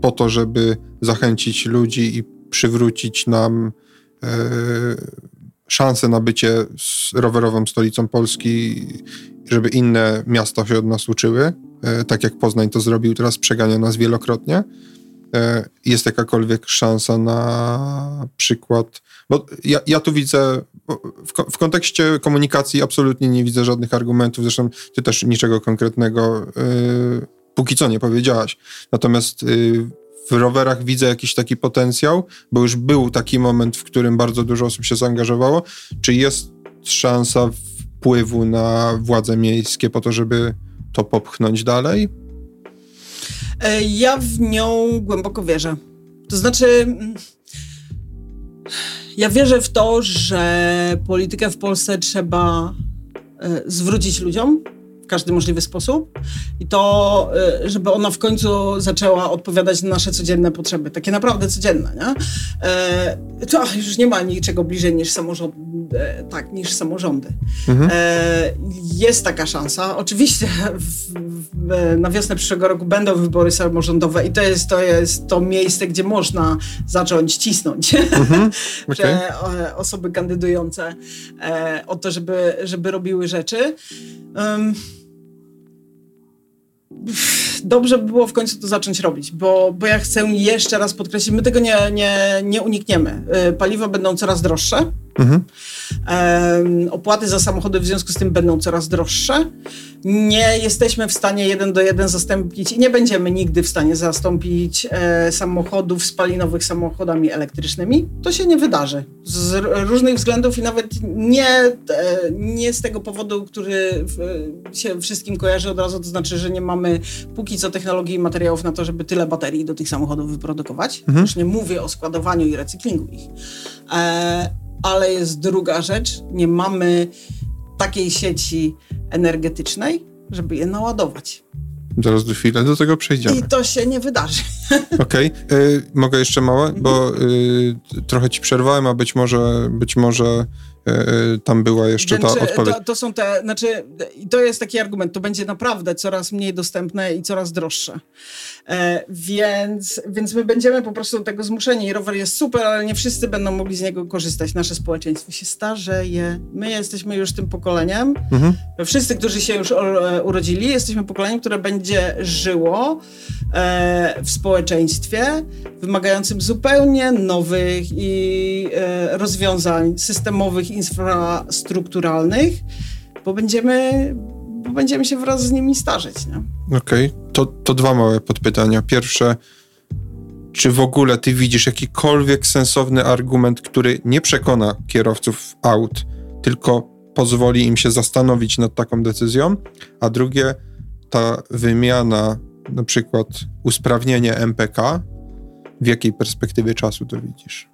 po to, żeby zachęcić ludzi i przywrócić nam e, szansę na bycie rowerową stolicą Polski, żeby inne miasta się od nas uczyły, e, tak jak Poznań to zrobił, teraz przegania nas wielokrotnie. Jest jakakolwiek szansa na przykład, bo ja, ja tu widzę w, w, kontekście komunikacji absolutnie nie widzę żadnych argumentów. Zresztą ty też niczego konkretnego yy, póki co nie powiedziałaś. Natomiast yy, w rowerach widzę jakiś taki potencjał, bo już był taki moment, w którym bardzo dużo osób się zaangażowało. Czy jest szansa wpływu na władze miejskie po to, żeby to popchnąć dalej? E, ja w nią głęboko wierzę. To znaczy, mm, Ja wierzę w to, że politykę w Polsce trzeba y, zwrócić ludziom każdy możliwy sposób i to, y, żeby ona w końcu zaczęła odpowiadać na nasze codzienne potrzeby, takie naprawdę codzienne, nie? E, to już nie ma niczego bliżej niż samorządy, e, tak, niż samorządy. Mhm. E, jest taka szansa. Oczywiście w, w, na wiosnę przyszłego roku będą wybory samorządowe i to jest to, jest to miejsce, gdzie można zacząć cisnąć mhm. okay. osoby kandydujące e, o to, żeby, żeby robiły rzeczy. Um, dobrze by było w końcu to zacząć robić, bo, bo ja chcę jeszcze raz podkreślić, my tego nie, nie, nie unikniemy. Y, paliwa będą coraz droższe. Mhm. Opłaty za samochody w związku z tym będą coraz droższe. Nie jesteśmy w stanie jeden do jeden zastąpić i nie będziemy nigdy w stanie zastąpić e, samochodów spalinowych samochodami elektrycznymi. To się nie wydarzy. Z różnych względów i nawet nie, e, nie z tego powodu, który się wszystkim kojarzy od razu, to znaczy, że nie mamy póki co technologii i materiałów na to, żeby tyle baterii do tych samochodów wyprodukować. Mhm. Już nie mówię o składowaniu i recyklingu ich. E, ale jest druga rzecz, nie mamy takiej sieci energetycznej, żeby je naładować. Zaraz do chwilę do tego przejdziemy. I to się nie wydarzy. Okej, okay. mogę jeszcze małe, bo y, trochę ci przerwałem, a być może, być może y, tam była jeszcze ta odpowiedź. To, to, są te, znaczy, to jest taki argument, to będzie naprawdę coraz mniej dostępne i coraz droższe. E, więc, więc my będziemy po prostu do tego zmuszeni. Rower jest super, ale nie wszyscy będą mogli z niego korzystać. Nasze społeczeństwo się starzeje. My jesteśmy już tym pokoleniem. Mhm. Wszyscy, którzy się już e, urodzili, jesteśmy pokoleniem, które będzie żyło e, w społeczeństwie, wymagającym zupełnie nowych i rozwiązań systemowych, infrastrukturalnych, bo będziemy bo będziemy się wraz z nimi starzeć. Okej, okay. To, to dwa małe podpytania. Pierwsze, czy w ogóle ty widzisz jakikolwiek sensowny argument, który nie przekona kierowców aut, tylko pozwoli im się zastanowić nad taką decyzją? A drugie, ta wymiana, na przykład usprawnienie MPK, w jakiej perspektywie czasu to widzisz?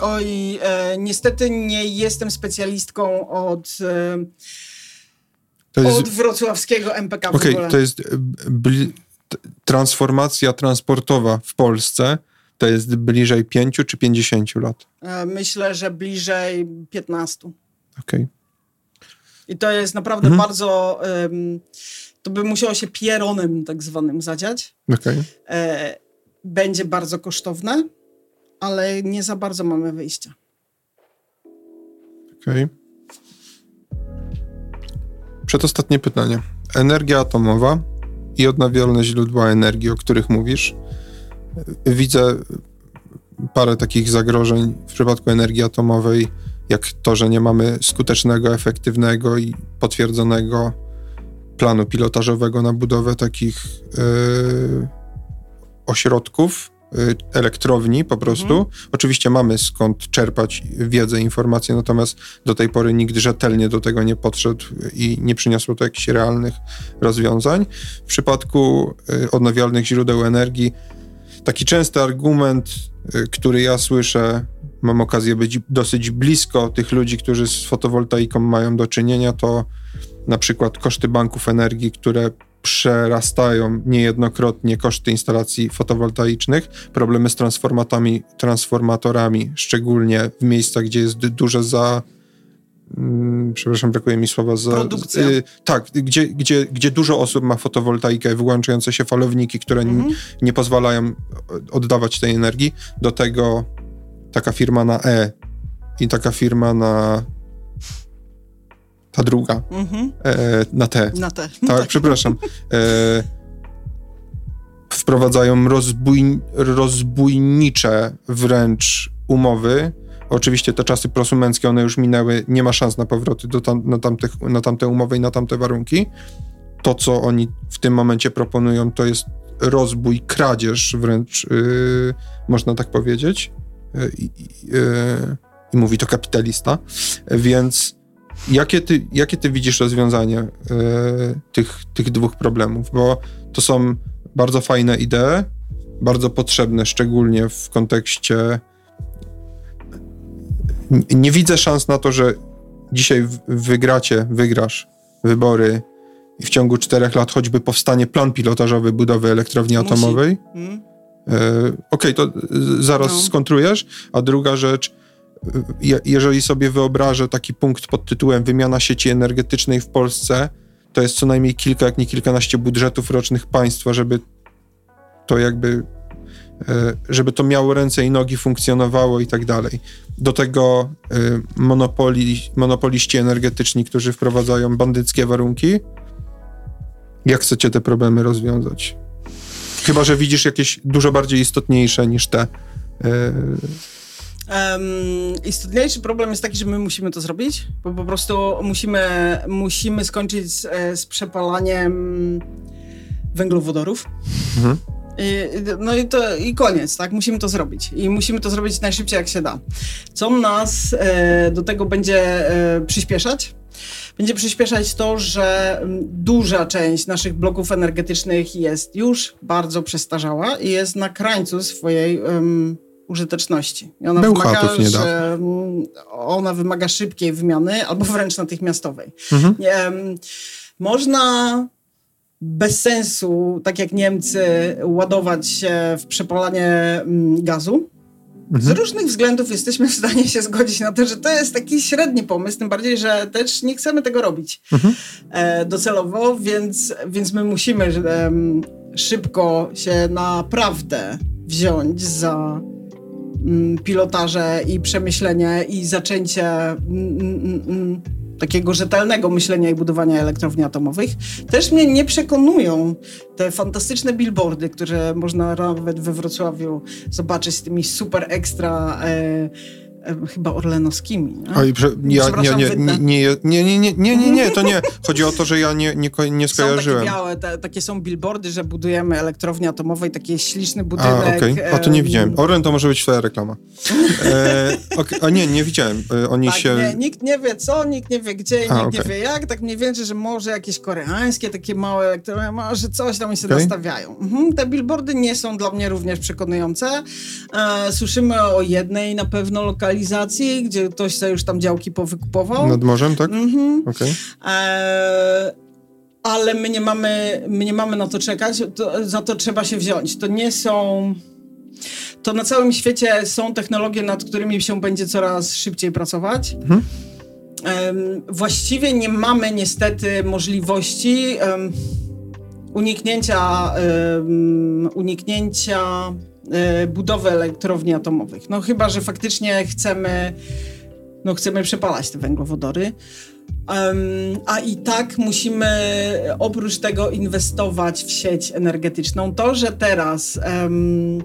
Oj, e, niestety nie jestem specjalistką od. E, jest... Od wrocławskiego MPK Okej, okay, to jest transformacja transportowa w Polsce to jest bliżej 5 czy 50 lat? E, myślę, że bliżej 15. Okej. Okay. I to jest naprawdę mhm. bardzo. Um, to by musiało się pieronem tak zwanym zadziać. Okay. E, będzie bardzo kosztowne, ale nie za bardzo mamy wyjścia. Okej. Okay. Przedostatnie pytanie. Energia atomowa i odnawialne źródła energii, o których mówisz. Widzę parę takich zagrożeń w przypadku energii atomowej, jak to, że nie mamy skutecznego, efektywnego i potwierdzonego planu pilotażowego na budowę takich yy, ośrodków elektrowni po prostu. Mhm. Oczywiście mamy skąd czerpać wiedzę, informacje, natomiast do tej pory nikt rzetelnie do tego nie podszedł i nie przyniosło to jakichś realnych rozwiązań. W przypadku y, odnawialnych źródeł energii taki częsty argument, y, który ja słyszę, mam okazję być dosyć blisko tych ludzi, którzy z fotowoltaiką mają do czynienia, to na przykład koszty banków energii, które przerastają niejednokrotnie koszty instalacji fotowoltaicznych, problemy z transformatami, transformatorami, szczególnie w miejscach, gdzie jest duże za mm, przepraszam, brakuje mi słowa za. Produkcja. Y, tak, gdzie, gdzie, gdzie dużo osób ma fotowoltaikę, wyłączające się falowniki, które mhm. nie pozwalają oddawać tej energii. Do tego taka firma na E i taka firma na ta druga. Mhm. E, na T. Na T. Tak, tak. przepraszam. E, wprowadzają rozbój, rozbójnicze wręcz umowy. Oczywiście te czasy prosumenckie, one już minęły, nie ma szans na powroty do tam, na, tamtych, na tamte umowy i na tamte warunki. To, co oni w tym momencie proponują, to jest rozbój, kradzież wręcz, yy, można tak powiedzieć. Yy, yy, I mówi to kapitalista. Więc Jakie ty, jakie ty widzisz rozwiązanie e, tych, tych dwóch problemów? Bo to są bardzo fajne idee, bardzo potrzebne, szczególnie w kontekście nie widzę szans na to, że dzisiaj wygracie, wygrasz wybory i w ciągu czterech lat choćby powstanie plan pilotażowy budowy elektrowni Musi. atomowej. Hmm. E, Okej, okay, to zaraz no. skontrujesz. A druga rzecz, je, jeżeli sobie wyobrażę taki punkt pod tytułem wymiana sieci energetycznej w Polsce, to jest co najmniej kilka, jak nie kilkanaście budżetów rocznych państwa, żeby to jakby E, żeby to miało ręce i nogi, funkcjonowało i tak dalej. Do tego e, monopoli, monopoliści energetyczni, którzy wprowadzają bandyckie warunki. Jak chcecie te problemy rozwiązać? Chyba, że widzisz jakieś dużo bardziej istotniejsze niż te. Um, istotniejszy problem jest taki, że my musimy to zrobić, bo po prostu musimy, musimy skończyć z, z przepalaniem węglowodorów. Mhm. I, no i, to, i koniec, tak? Musimy to zrobić. I musimy to zrobić najszybciej, jak się da. Co nas e, do tego będzie e, przyspieszać? Będzie przyspieszać to, że duża część naszych bloków energetycznych jest już bardzo przestarzała i jest na krańcu swojej um, użyteczności. I ona wymaga, że, ona wymaga szybkiej wymiany albo wręcz natychmiastowej. Mhm. Um, można bez sensu, tak jak Niemcy, ładować się w przepalanie mm, gazu. Mhm. Z różnych względów jesteśmy w stanie się zgodzić na to, że to jest taki średni pomysł, tym bardziej, że też nie chcemy tego robić mhm. e, docelowo, więc, więc my musimy szybko się naprawdę wziąć za mm, pilotaże i przemyślenie i zaczęcie mm, mm, mm takiego rzetelnego myślenia i budowania elektrowni atomowych. Też mnie nie przekonują te fantastyczne billboardy, które można nawet we Wrocławiu zobaczyć z tymi super ekstra e, chyba orlenowskimi. Nie? Oj, prze, ja, nie, nie, nie, nie, nie, nie, nie, nie, nie, to nie. Chodzi o to, że ja nie, nie, nie skojarzyłem. Są takie białe, te, takie są billboardy, że budujemy elektrownię atomową i taki śliczny budynek. A, okay. a to nie widziałem. Orlen to może być twoja reklama. E, okay. A nie, nie widziałem. E, oni tak, się... Nie, nikt nie wie co, nikt nie wie gdzie, a, nikt okay. nie wie jak. Tak mniej więcej, że może jakieś koreańskie takie małe elektrownie, może coś tam się okay. nastawiają. Mhm. Te billboardy nie są dla mnie również przekonujące. E, słyszymy o jednej na pewno lokalizacji lokalizacji, gdzie ktoś sobie już tam działki powykupował. Nad morzem, tak? Mhm. Okay. E, ale my nie mamy, my nie mamy na to czekać, to, za to trzeba się wziąć. To nie są... To na całym świecie są technologie, nad którymi się będzie coraz szybciej pracować. Mhm. Um, właściwie nie mamy niestety możliwości um, uniknięcia, um, uniknięcia budowę elektrowni atomowych. No chyba, że faktycznie chcemy, no chcemy przepalać te węglowodory. Um, a i tak musimy oprócz tego inwestować w sieć energetyczną. To, że teraz um,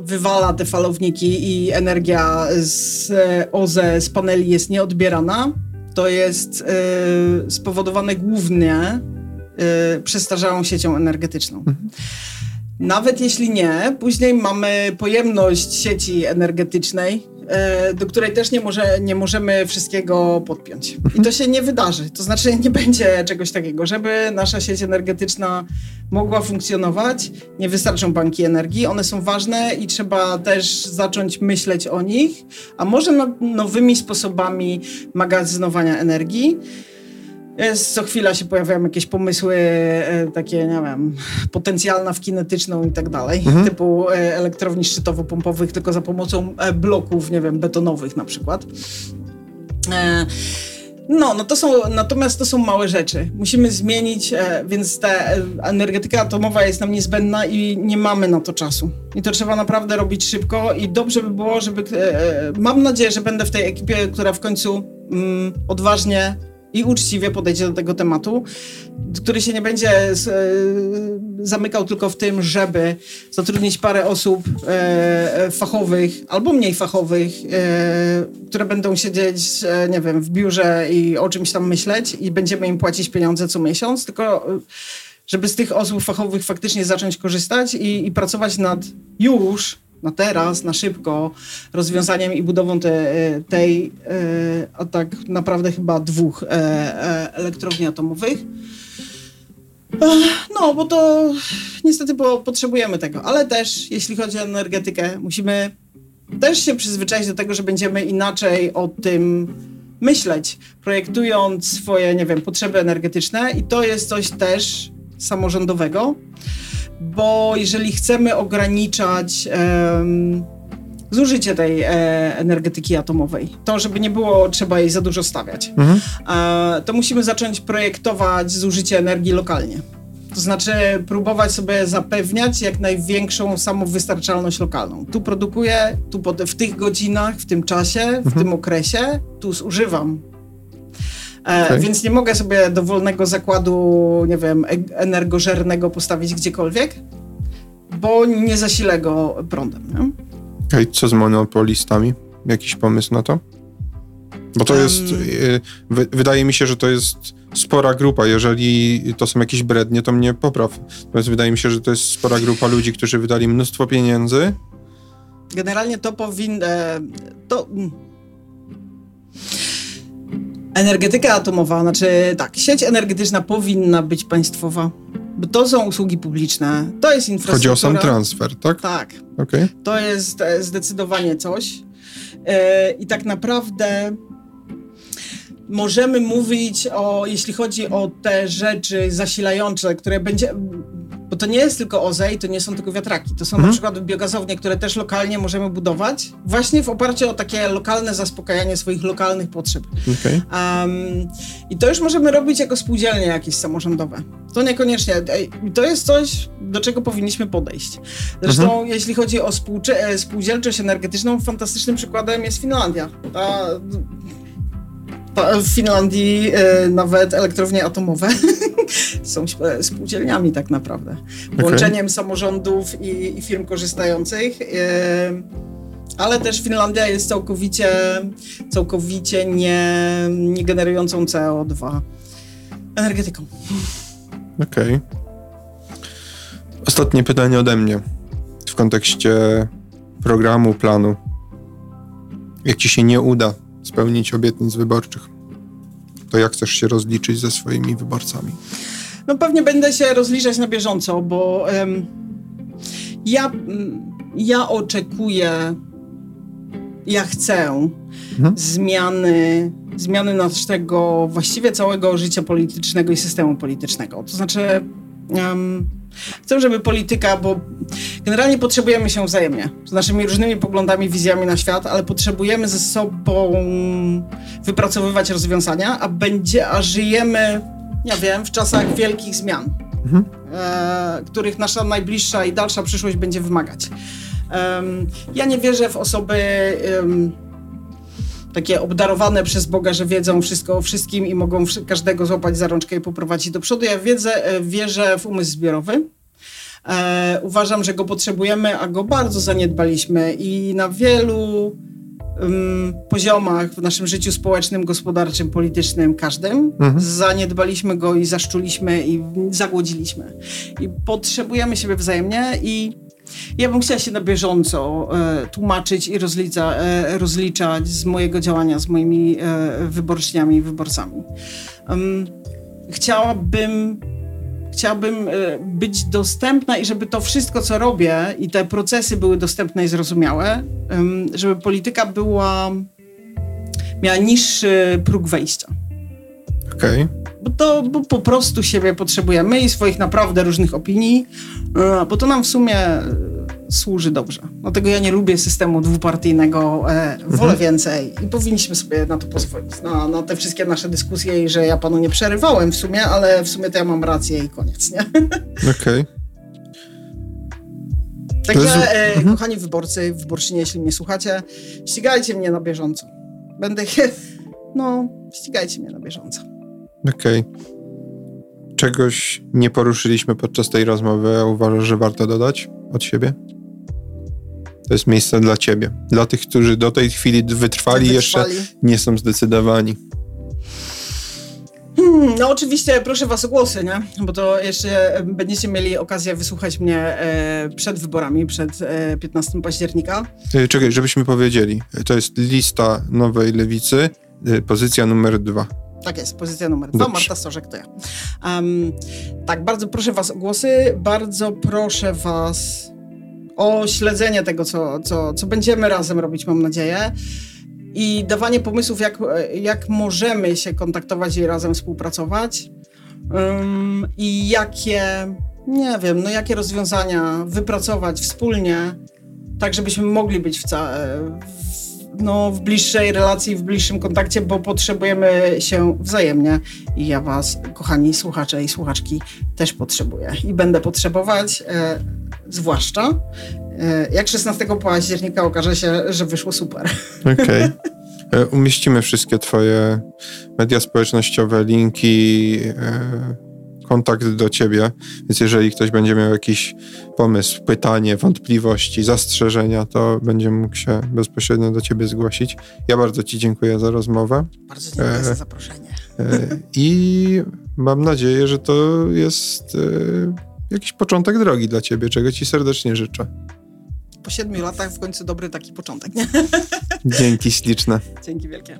wywala te falowniki i energia z OZE, z paneli jest nieodbierana, to jest y, spowodowane głównie y, przestarzałą siecią energetyczną. Mhm. Nawet jeśli nie, później mamy pojemność sieci energetycznej, e, do której też nie, może, nie możemy wszystkiego podpiąć. I to mhm. się nie wydarzy. To znaczy nie będzie czegoś takiego. Żeby nasza sieć energetyczna mogła funkcjonować, nie wystarczą banki energii. One są ważne i trzeba też zacząć myśleć o nich, a może nad nowymi sposobami magazynowania energii. Jest, co chwila się pojawiają jakieś pomysły e, takie, nie wiem, potencjalna w kinetyczną i tak dalej, mhm. typu e, elektrowni szczytowo-pompowych, tylko za pomocą e, bloków, nie wiem, betonowych na przykład. E, no, no to są, natomiast to są małe rzeczy. Musimy zmienić, e, więc ta e, energetyka atomowa jest nam niezbędna i nie mamy na to czasu. I to trzeba naprawdę robić szybko i dobrze by było, żeby... mam nadzieję, że będę w tej ekipie, która w końcu mm, odważnie i uczciwie podejdzie do tego tematu, który się nie będzie e, zamykał tylko w tym, żeby zatrudnić parę osób e, e, fachowych albo mniej fachowych, które będą siedzieć, nie wiem, w biurze i o czymś tam myśleć i będziemy im płacić pieniądze co miesiąc, tylko żeby z tych osób fachowych faktycznie zacząć korzystać i, i pracować nad już na teraz, na szybko rozwiązaniem i budową te, tej, e, a tak naprawdę chyba dwóch e, e, elektrowni atomowych. No, bo to niestety bo potrzebujemy tego, ale też jeśli chodzi o energetykę, musimy też się przyzwyczaić do tego, że będziemy inaczej o tym myśleć, projektując swoje, nie wiem, potrzeby energetyczne. I to jest coś też samorządowego, bo jeżeli chcemy ograniczać um, zużycie tej e, energetyki atomowej, to żeby nie było trzeba jej za dużo stawiać, mhm. e, to musimy zacząć projektować zużycie energii lokalnie. To znaczy próbować sobie zapewniać jak największą samowystarczalność lokalną. Tu produkuję, tu w tych godzinach, w tym czasie, w mhm. tym okresie, tu zużywam. E, okay. Więc nie mogę sobie dowolnego zakładu, nie wiem, e, energożernego postawić gdziekolwiek, bo nie zasilę go prądem. Nie? Okay. Co z monopolistami? Jakiś pomysł na to? Bo to um, jest, y, wydaje mi się, że to jest spora grupa. Jeżeli to są jakieś brednie, to mnie popraw. Natomiast wydaje mi się, że to jest spora grupa ludzi, którzy wydali mnóstwo pieniędzy. Generalnie to powinno. To. Energetyka atomowa, znaczy tak, sieć energetyczna powinna być państwowa, bo to są usługi publiczne, to jest infrastruktura. Chodzi o sam transfer, tak? Tak. Okay. To jest e, zdecydowanie coś. Yy, I tak naprawdę możemy mówić o, jeśli chodzi o te rzeczy zasilające, które będzie, bo to nie jest tylko OZE i to nie są tylko wiatraki, to są mhm. na przykład biogazownie, które też lokalnie możemy budować, właśnie w oparciu o takie lokalne zaspokajanie swoich lokalnych potrzeb. Okay. Um, I to już możemy robić jako spółdzielnie jakieś samorządowe. To niekoniecznie, to jest coś, do czego powinniśmy podejść. Zresztą mhm. jeśli chodzi o e, spółdzielczość energetyczną, fantastycznym przykładem jest Finlandia. Ta, w Finlandii e, nawet elektrownie atomowe są spółdzielniami tak naprawdę. Połączeniem okay. samorządów i, i, firm korzystających. E, ale też Finlandia jest całkowicie, całkowicie nie, nie generującą CO2 energetyką. Okej. Okay. Ostatnie pytanie ode mnie w kontekście programu, planu. Jak ci się nie uda spełnić obietnic wyborczych, to jak chcesz się rozliczyć ze swoimi wyborcami? No pewnie będę się rozliczać na bieżąco, bo um, ja, ja oczekuję, ja chcę mhm. zmiany, zmiany naszego właściwie całego życia politycznego i systemu politycznego. To znaczy um, Chcę, żeby polityka, bo generalnie potrzebujemy się wzajemnie, z naszymi różnymi poglądami, wizjami na świat, ale potrzebujemy ze sobą wypracowywać rozwiązania, a będzie, a żyjemy, ja wiem, w czasach wielkich zmian, mhm. e, których nasza najbliższa i dalsza przyszłość będzie wymagać. ja nie wierzę w osoby takie obdarowane przez Boga, że wiedzą wszystko o wszystkim i mogą każdego złapać za rączkę i poprowadzić do przodu. Ja wiedzę, e, wierzę w umysł zbiorowy. E, uważam, że go potrzebujemy, a go bardzo zaniedbaliśmy i na wielu um, poziomach w naszym życiu społecznym, gospodarczym, politycznym, każdym mhm. zaniedbaliśmy go i zaszczuliśmy i zagłodziliśmy. I potrzebujemy siebie wzajemnie i ja bym chciała się na bieżąco e, tłumaczyć i e, rozliczać z mojego działania z moimi e, i wyborcami. Um, chciałabym chciałabym e, być dostępna i żeby to wszystko, co robię i te procesy były dostępne i zrozumiałe, żeby polityka była, miała niższy próg wejścia. Okej. Okay to bo po prostu siebie potrzebujemy i swoich naprawdę różnych opinii, e, bo to nam w sumie e, służy dobrze. Dlatego ja nie lubię systemu dwupartyjnego, e, wolę mhm. więcej i powinniśmy sobie na to pozwolić, na, na te wszystkie nasze dyskusje i że ja panu nie przerywałem w sumie, ale w sumie to ja mam rację i koniec, nie? Okej. Okay. Także, jest... e, mhm. kochani wyborcy, wyborczynie, jeśli mnie słuchacie, ścigajcie mnie na bieżąco. Będę, no, ścigajcie mnie na bieżąco. Okej. Okay. Czegoś nie poruszyliśmy podczas tej rozmowy, a uważasz, że warto dodać od siebie? To jest miejsce dla ciebie. Dla tych, którzy do tej chwili wytrwali, i jeszcze nie są zdecydowani. Hmm, no oczywiście proszę was o głosy, nie? Bo to jeszcze będziecie mieli okazję wysłuchać mnie e, przed wyborami, przed e, 15 października. E, czekaj, żebyśmy powiedzieli. To jest lista Nowej Lewicy, e, pozycja numer dwa. Tak jest, pozycja numer dwa, Marta Stożek to ja. Um, tak, bardzo proszę was o głosy, bardzo proszę was o śledzenie tego, co, co, co będziemy razem robić, mam nadzieję. I dawanie pomysłów, jak, jak możemy się kontaktować i razem współpracować. Um, I jakie, nie wiem, no jakie rozwiązania wypracować wspólnie, tak żebyśmy mogli być w, ca- no, w bliższej relacji, w bliższym kontakcie, bo potrzebujemy się wzajemnie. I ja Was, kochani słuchacze i słuchaczki, też potrzebuję. I będę potrzebować, e, zwłaszcza e, jak 16 października okaże się, że wyszło super. Okej. Okay. Umieścimy wszystkie Twoje media społecznościowe, linki, e, kontakt do Ciebie. Więc jeżeli ktoś będzie miał jakiś pomysł, pytanie, wątpliwości, zastrzeżenia, to będzie mógł się bezpośrednio do Ciebie zgłosić. Ja bardzo Ci dziękuję za rozmowę. Bardzo dziękuję e, za zaproszenie. E, I mam nadzieję, że to jest e, jakiś początek drogi dla Ciebie, czego Ci serdecznie życzę po siedmiu latach w końcu dobry taki początek, nie? Dzięki śliczne. Dzięki wielkie.